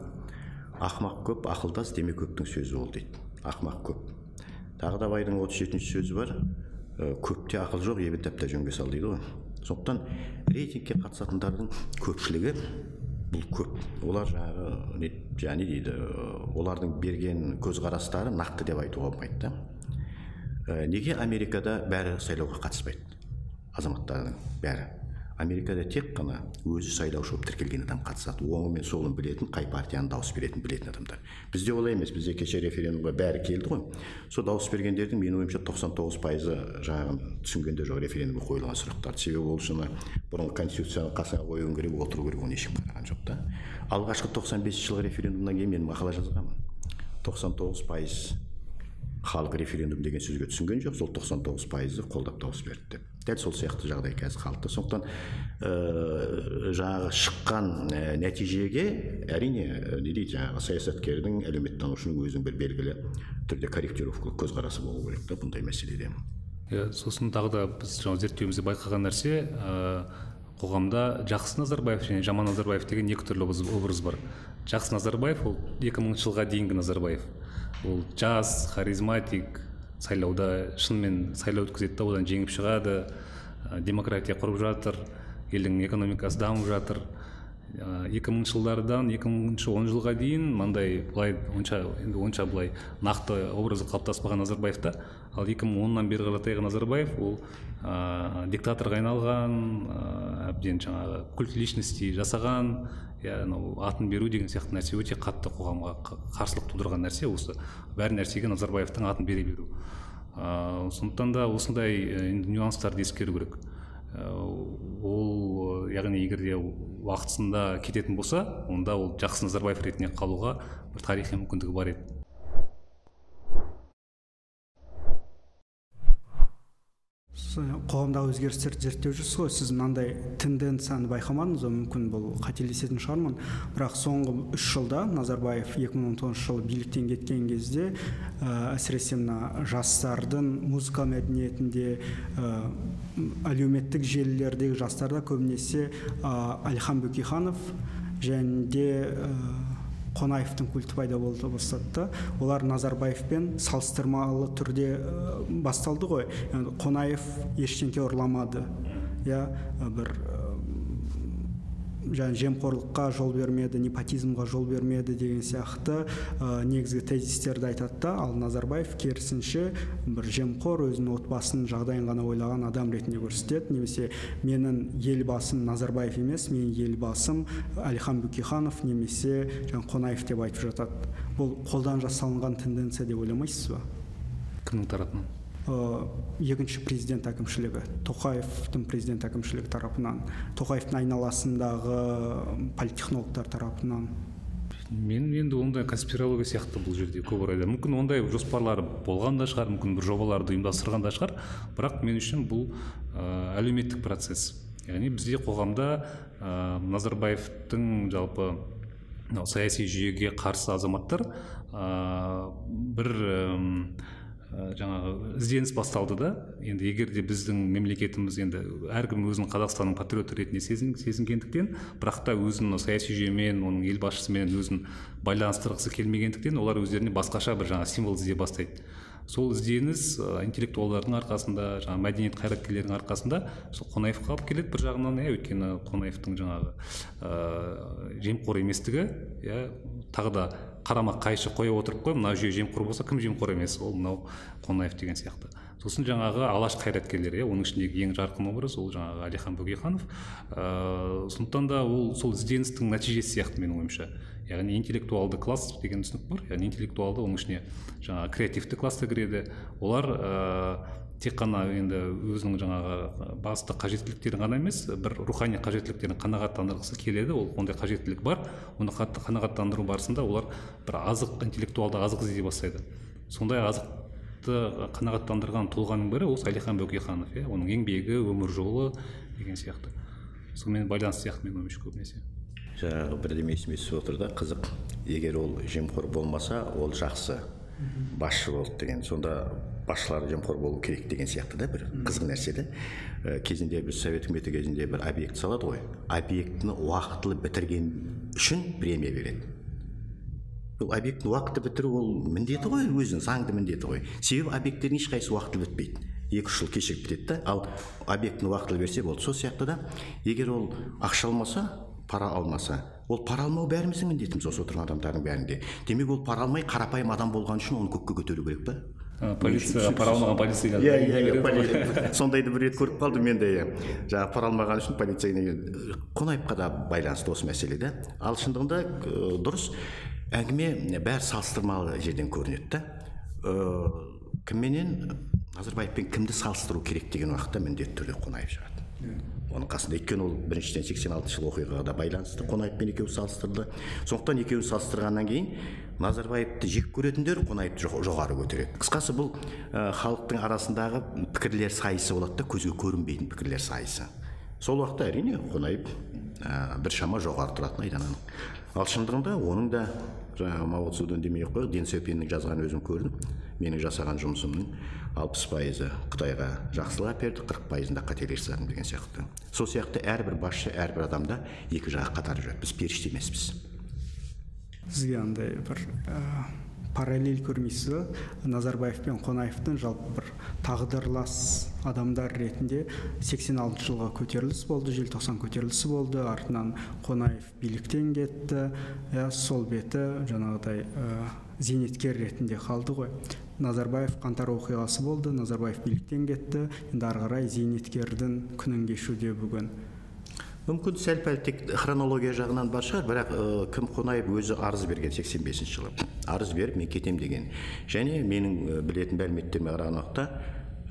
Ақымақ көп ақылдас деме көптің сөзі ол дейді. Ақымақ көп. Тағы да абайдың отыз жетінші сөзі бар. Ә, көпте ақыл жоқ ебін тәпті жөнге сал дейді ғой. Сондықтан рейтингке қатысатындардың көпшілігі бұл көп. Олар жаңағы не және дейді олардың берген көзқарастары нақты деп айтуға болмайды да. Неге америкада бәрі сайлауға қатыспайды? Азаматтардың бәрі. Америкада тек қана өзі сайлаушы болып тіркелген адам қатысады. Оңы мен солын білетін қай партияны дауыс беретінін білетін адамдар. Бізде олай емес. Бізде кеше референдумға бәрі келді ғой. Сол дауыс бергендердің менің ойымша тоқсан тоғыз пайызы жаңағы түсінген де жоқ референдумға қойылған сұрақтарды себебі ол үшін бұрынғы конституцияны қасына қоюың керек отыру керек оны ешкім қараған жоқ та. Алғашқы тоқсан бесінші жылғы референдумнан кейін мен мақала жазғанмын. тоқсан тоғыз пайыз халық референдум деген сөзге түсінген жоқ. Сол тоқсан тоғыз пайызы қолдап дауыс берді деп. Дәл сол сияқты жағдай қазір халықта сондықтан ә, жаңағы шыққан ә, нәтижеге әрине ә, не дейді жаңағы саясаткердің әлеуметтанушының өзінің бір белгілі түрде корректировкалық көзқарасы болу керек та бұндай мәселеде. Иә сосын тағы да біз жаңағы зерттеуімізде байқаған нәрсе ә, қоғамда жақсы назарбаев және жаман назарбаев деген екі түрлі образ бар. Жақсы назарбаев ол екі мыңыншы жылға дейінгі назарбаев. Ол жас харизматик сайлауда шынымен сайлау өткізеді да одан жеңіп шығады. Демократия құрып жатыр елдің экономикасы дамып жатыр. Екі мыңыншы жылдардан екі мыңыншы он жылға дейін мынандай былай онша енді онша былай нақты образы қалыптаспаған назарбаев та. Ал екі мың оннан бері қаратайғы назарбаев ол ә, диктаторға айналған ә, әбден жаңағы культ личности жасаған иә анау атын беру деген сияқты нәрсе өте қатты қоғамға қарсылық тудырған нәрсе осы. Бәр нәрсеге назарбаевтың атын бере беру. Ә, сондықтан да осындай нюанстарды ескеру керек. Ол яғни егер де уақытысында кететін болса онда ол жақсы назарбаев ретінде қалуға бір тарихи мүмкіндігі бар еді. Қоғамдағы өзгерістерді зерттеп жүрсіз ғой. Сіз мынандай тенденцияны байқамадыңыз ба? Мүмкін бұл қателесетін шығармын. Бірақ соңғы үш жылда назарбаев 2019 жылы биліктен кеткен кезде ә, әсіресе мына жастардың музыка мәдениетінде ә, әлеуметтік желілердегі жастарда көбінесе ә, әлихан бөкейханов және де қонаевтың культі пайда болды бастады да олар назарбаевпен салыстырмалы түрде басталды ғой. Қонаев ештеңке ұрламады. Иә бір жаңа жемқорлыққа жол бермеді непотизмға жол бермеді деген сияқты ә, негізгі тезистерді айтады да. Ал назарбаев керісінше бір жемқор өзінің отбасының жағдайын ғана ойлаған адам ретінде көрсетеді. Немесе менің елбасым назарбаев емес менің елбасым әлихан бөкейханов немесе жаңа қонаев деп айтып жатады. Бұл қолдан жасалынған тенденция деп ойламайсыз ба? Кімнің тарапынан? Екінші президент әкімшілігі тоқаевтың президент әкімшілігі тарапынан тоқаевтың айналасындағы политтехнологтар тарапынан. Мен енді ондай конспирология сияқты бұл жерде көп орайда. Мүмкін ондай жоспарлары болған да шығар мүмкін бір жобаларды ұйымдастырған да шығар. Бірақ мен үшін бұл ә, әлеуметтік процесс. Яғни бізде қоғамда ә, назарбаевтың жалпы саяси жүйеге қарсы азаматтар ә, бір жаңағы ізденіс басталды да. Енді егер де біздің мемлекетіміз енді әркім өзін қазақстанның патриоты ретінде сезін, сезінгендіктен бірақ та өзін саяси жүйемен оның елбасшысымен өзін байланыстырғысы келмегендіктен олар өздеріне басқаша бір жаңа символ іздей бастайды. Сол ізденіс ә, интеллектуалдардың арқасында жаңағы мәдениет қайраткерлерінің арқасында сол қонаевқа алып келеді бір жағынан иә. Өйткені қонаевтың жаңағы ә, жемқор еместігі иә тағы да қарама қайшы қоя отырып қой мына жүйе жемқор болса кім жемқор емес? ол мынау қонаев деген сияқты. Сосын жаңағы алаш қайраткерлері иә оның ішіндегі ең жарқын образ ол жаңағы әлихан бөкейханов. Ыыы сондықтан да ол сол ізденістің нәтижесі сияқты менің ойымша. Яғни интеллектуалды класс деген түсінік бар. Яғни интеллектуалды оның ішіне жаңағы креативті класс та кіреді. Олар ыыы тек қана енді өзінің жаңағы басты қажеттіліктерін ғана емес бір рухани қажеттіліктерін қанағаттандырғысы келеді. Ол ондай қажеттілік бар. Оны қанағаттандыру барысында олар бір азық интеллектуалды азық іздей бастайды. Сондай азықты қанағаттандырған тұлғаның бірі ол салихан бөкейханов иә. Оның еңбегі өмір жолы деген сияқты. Сонымен байланысты сияқты менің ойымша көбінесе. Жаңағы бірдеме есіме түсіп отыр да қызық. Егер ол жемқор болмаса ол жақсы. Басшы болды деген сонда басшылар жемқор болу керек деген сияқты да бір қызық нәрсе да. Ә, кезінде біз совет үкіметі кезінде бір объект салады ғой. Объектіні уақытылы бітірген үшін премия береді. Ол объектіні уақытылы бітіру ол міндеті ғой өзінің заңды міндеті ғой. Себебі объекттердің ешқайсысы уақытылы бітпейді. Екі үш жыл кешігіп бітеді да. Ал объектіні уақытылы берсе болды сол сияқты да. Егер ол ақша алмаса пара алмаса ол пара алмау бәріміздің міндетіміз осы отырған адамдардың бәрінде. Демек ол пара алмай қарапайым адам болған үшін оны көкке көтеру керек па? Полиция пара алмаған полицейға иә иә иә <laughs> сондайды бір рет көріп қалдым мен де иә. Жаңағы пара алмаған үшін полицейге қонаевқа да байланысты осы мәселе да ал шындығында дұрыс. Әңгіме бәрі салыстырмалы жерден көрінеді да кімменен? Назарбаевпен кімді салыстыру керек деген уақытта міндетті түрде қонаев шығады. Оның қасында өйткені ол біріншіден сексен алтыншы жылғы оқиғаға да байланысты қонаевпен екеуі салыстырды сондықтан екеуін салыстырғаннан кейін назарбаевты жек көретіндер қонаевты жоғары көтереді. Қысқасы бұл халықтың арасындағы пікірлер сайысы болады да көзге көрінбейтін пікірлер сайысы. Сол уақытта әрине қонаев ә, біршама жоғары тұратын айдан анық ал шындығында оның да жаңағы мао демей ақ қояйық. Ден жазғанын өзім көрдім. Менің жасаған жұмысымның алпыс пайызы қытайға жақсылық әперді қырық пайызында қателер жасадым деген сияқты. Сол сияқты әрбір басшы әрбір адамда екі жағы қатар жүреді біз періште емеспіз. Сізге андай бір ә, параллель көрмейсіз ба назарбаев пен қонаевтың жалпы бір тағдырлас адамдар ретінде 86 жылға көтеріліс болды желтоқсан көтерілісі болды. Артынан қонаев биліктен кетті. Иә сол беті жаңағыдай ә, зейнеткер ретінде қалды ғой. Назарбаев қаңтар оқиғасы болды. Назарбаев биліктен кетті. Енді ары қарай зейнеткердің күнін кешуде бүгін. Мүмкін сәл пәл тек хронология жағынан бар шығар бірақ ә, кім қонаев өзі арыз берген 85 жылы. Арыз беріп мен кетем деген. Және менің білетін мәліметтеріме қараған уақытта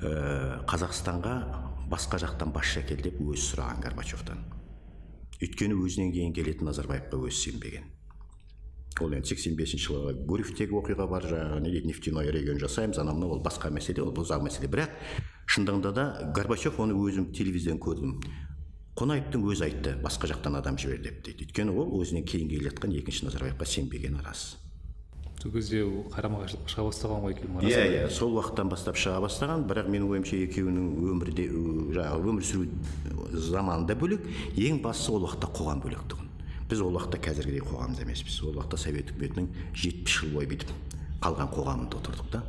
ә, қазақстанға басқа жақтан басшы әкел деп өзі сұраған горбачевтан. Өйткені өзінен кейін келетін назарбаевқа өзі сенбеген. Ол енді сексен бесінші жылғы гурьевтегі оқиға бар жаңағы нефтяной регион жасаймыз анау мынау ол басқа мәселе ол ұзақ мәселе. Бірақ шындығында да горбачев оны өзім телевизордан көрдім. Қонаевтың өзі айтты басқа жақтан адам жібер деп дейді. Өйткені ол өзінен кейін келе жатқан екінші назарбаевқа сенбегені рас. Сол кезде қарама қайшылыққа шыға бастаған ғой екеуі иә иә сол уақыттан бастап шыға бастаған. Бірақ менің ойымша екеуінің өмірде жаңағы өмір сүру заманы да бөлек. Ең бастысы ол уақытта қоғам бөлек тұғын. Біз ол уақытта қазіргідей қоғамда емеспіз. Ол уақытта совет үкіметінің жетпіс жыл бойы бүйтіп қалған қоғамында отырдық та.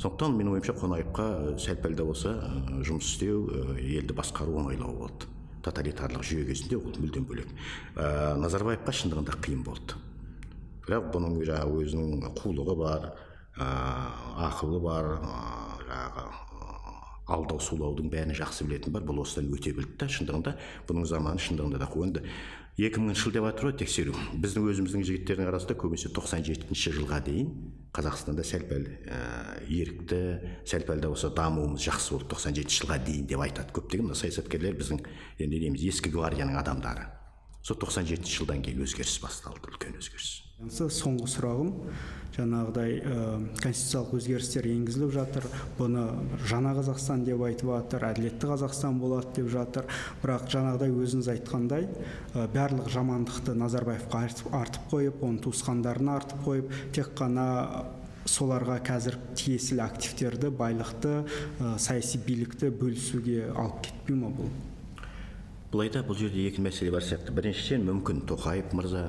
Сондықтан менің ойымша қонаевқа сәл пәл де болса жұмыс істеу елді басқару оңайлау болды. Тоталитарлық жүйе кезінде ол мүлдем бөлек. Ә, назарбаевқа шындығында қиын болды. Бірақ бұның жаңағы өзінің қулығы бар ә, ақылы бар ә, жаңағы алдау сулаудың бәрін жақсы білетін бар бұл осыдан өте білді да шындығында. Бұның заманы шындығында да енді екі мыңыншы жыл деп жатыр ғой тексеру біздің өзіміздің жігіттердің арасында көбінесе тоқсан жетінші жылға дейін қазақстанда сәл пәл ә, ерікті сәл пәл да болса дамуымыз жақсы болды тоқсан жетінші жылға дейін деп айтады көптеген мына саясаткерлер біздің енді дейміз ескі гвардияның адамдары. Сол тоқсан жетінші жылдан кейін өзгеріс басталды үлкен өзгеріс. Соңғы сұрағым жаңағыдай конституциялық өзгерістер енгізіліп жатыр. Бұны жаңа қазақстан деп айтып жатыр әділетті қазақстан болады деп жатыр. Бірақ жаңағыдай өзіңіз айтқандай ә, барлық жамандықты назарбаевқа артып қойып оның туысқандарына артып қойып тек қана соларға қазір тиесілі активтерді байлықты ә, саяси билікті бөлісуге алып кетпей ма бұл? Былайда бұл жерде екі мәселе бар сияқты. Біріншіден мүмкін тоқаев мырза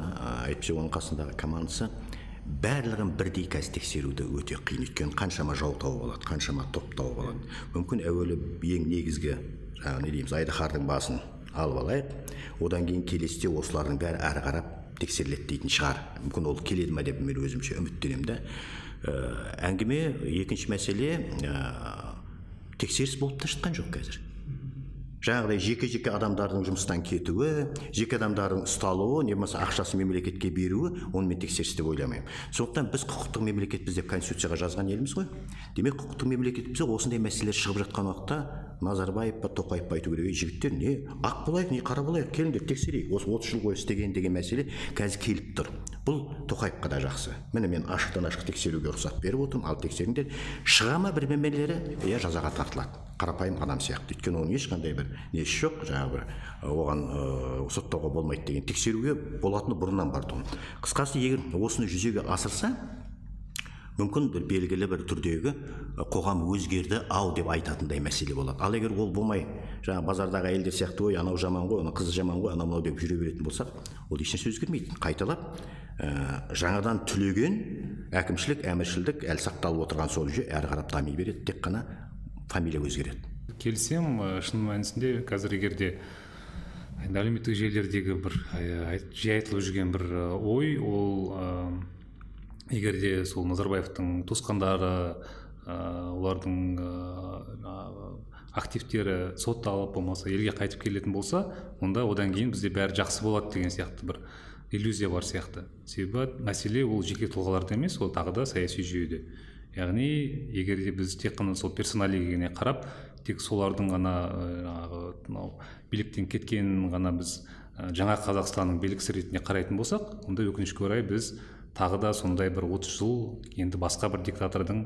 әйтпесе оның қасындағы командасы барлығын бірдей қазір тексеруді өте қиын өйткені қаншама жау тауып алады қаншама топ тауып алады. Мүмкін әуелі ең негізгі жаңағы не дейміз айдаһардың басын алып алайық. Одан кейін келесіде осылардың бәрі әрі қарап тексеріледі дейтін шығар. Мүмкін ол келеді ма деп мен өзімше үміттенемін да ә, әңгіме екінші мәселе ә, тексеріс болып та жатқан жоқ қазір. Жаңағыдай жеке жеке адамдардың жұмыстан кетуі жеке адамдардың ұсталуы не болмаса ақшасын мемлекетке беруі онымен тексеріс деп ойламаймын. Сондықтан біз құқықтық мемлекетпіз деп конституцияға жазған елміз ғой. Демек құқықтық мемлекетпіз осындай мәселелер шығып жатқан уақытта назарбаев па тоқаев па айту керек ей жігіттер не? Ақ болайық не қара болайық келіңдер тексерейік. Осы отыз жыл бойы істеген деген мәселе қазір келіп тұр. Бұл тоқаевқа да жақсы. Міне мен ашықтан ашық тексеруге рұқсат беріп отырмын ал тексеріңдер шыға ма бірдемелері иә жазаға тартылады. Қарапайым адам сияқты. Өйткені оның ешқандай бір несі жоқ жаңағы бір оған ә, соттауға болмайды деген тексеруге болатыны бұрыннан бар тұғын. Қысқасы егер осыны жүзеге асырса мүмкін бір белгілі бір түрдегі қоғам өзгерді ау деп айтатындай мәселе болады. Ал егер ол болмай жаңағы базардағы әйелдер сияқты ой анау жаман ғой ана қызы жаман ғой анау мынау деп жүре беретін болсақ ол ешнәрсе өзгермейді. Қайталап ә, жаңадан түлеген әкімшілік әміршілдік әлі сақталып отырған сол жүйе әрі қарап дами береді тек қана фамилия өзгереді. Келісемін шын мәнісінде қазір егер де енді әлеуметтік желілердегі бір жиі айтылып жүрген бір ой ол егер де сол назарбаевтың туысқандары ә, олардың ә, активтері сотталып болмаса елге қайтып келетін болса онда одан кейін бізде бәрі жақсы болады деген сияқты бір иллюзия бар сияқты. Себебі мәселе ол жеке тұлғаларда емес ол тағы да саяси жүйеде. Яғни егер де біз тек қана сол персоналигіне қарап тек солардың ғана жаңағы мынау биліктен кеткенін ғана біз жаңа қазақстанның белгісі ретінде қарайтын болсақ онда өкінішке орай біз тағы да сондай бір 30 жыл енді басқа бір диктатордың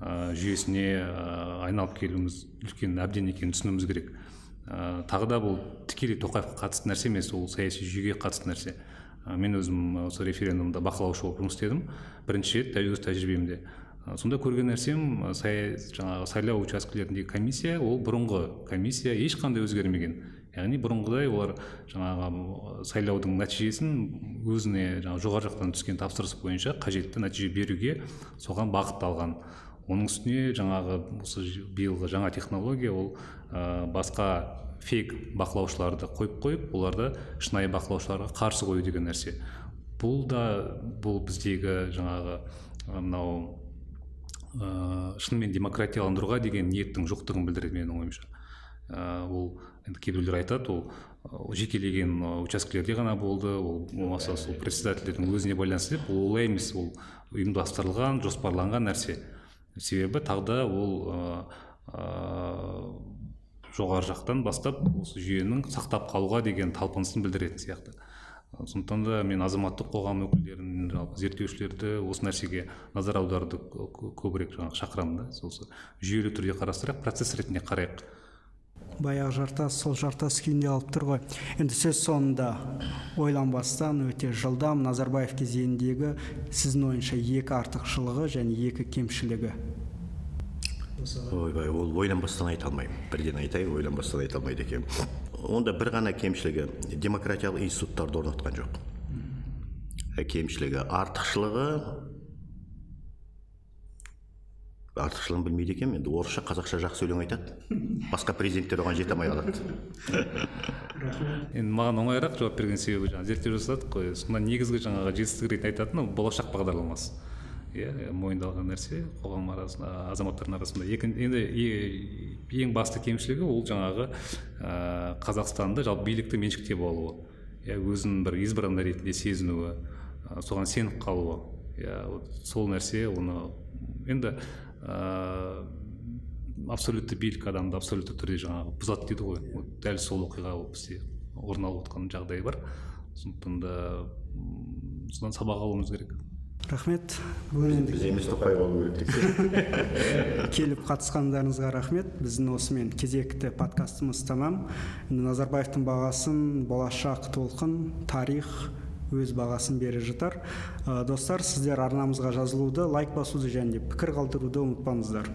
ә, жүйесіне ә, айналып келуіміз үлкен әбден екенін түсінуіміз керек. Ә, тағы да бұл тікелей тоқаевқа қатысты нәрсе емес ол саяси жүйеге қатысты нәрсе. Ә, мен өзім осы референдумда бақылаушы болып жұмыс істедім. Бірінші рет өз тәжірибемде. Сонда көрген нәрсем жаңағы сайлау учаскелеріндегі комиссия ол бұрынғы комиссия ешқандай өзгермеген. Яғни бұрынғыдай олар жаңағы сайлаудың нәтижесін өзіне жаңағы жоғары жақтан түскен тапсырыс бойынша қажетті нәтиже беруге соған бағытталған. Оның үстіне жаңағы осы биылғы жаңа технология ол ә, басқа фейк бақылаушыларды қойып қойып оларды шынайы бақылаушыларға қарсы қою деген нәрсе. Бұл да бұл біздегі жаңағы мынау ә, шынымен демократияландыруға деген ниеттің жоқтығын білдіреді менің ойымша. Ә, ол енді кейбіреулер айтады ол жекелеген учаскелерде ғана болды ол болмаса сол председательдердің өзіне байланысты деп ол олай емес ол ұйымдастырылған жоспарланған нәрсе. Себебі тағы ол жоғары жақтан бастап осы жүйенің сақтап қалуға деген талпынысын білдіретін сияқты. Сондықтан да мен азаматтық қоғам өкілдерін жалпы зерттеушілерді осы нәрсеге назар аударуды көбірек жаңағы шақырамын да. Осы жүйелі түрде қарастырайық процесс ретінде қарайық. Баяғы жартас сол жартас күйінде алып тұр ғой. Енді сөз соңында ойланбастан өте жылдам назарбаев кезеңіндегі сіздің ойыңызша екі артықшылығы және екі кемшілігі. Ойбай ол ойланбастан айта алмаймын. Бірден айтайын ойланбастан айта алмайды екенмін. Онда бір ғана кемшілігі демократиялық институттарды орнатқан жоқ. Кемшілігі артықшылығы артықшылығын білмейді екенмін енді орысша қазақша жақсы өлең айтады. Басқа президенттер оған жете алмай қалады. Енді маған оңайырақ жауап берген себебі жаңағы зерттеу жасадық қой. Сонда негізгі жаңағы жетістік ретінде айтатыны болашақ бағдарламасы. Иә мойындалған нәрсе қоғам арасында азаматтардың арасында. Енді ең басты кемшілігі ол жаңағы ә, қазақстанда жалпы билікті меншіктеп алуы. Иә өзін бір избранный ретінде сезінуі ә, соған сеніп қалуы. Иә вот сол нәрсе оны енді ә, абсолютті билік адамды абсолютті түрде жаңағы бұзады дейді ғой. Вот дәл сол оқиға бізде орын алып отқан жағдай бар. Сондықтан да содан сабақ алуымыз керек. Рахмет. Бүгін біз емес тоқаев алу керек <laughs> келіп қатысқандарыңызға рахмет. Біздің осымен кезекті подкастымыз тамам енді назарбаевтың бағасын болашақ толқын тарих өз бағасын бере жатар. Ә, достар сіздер арнамызға жазылуды лайк басуды және пікір қалдыруды ұмытпаңыздар.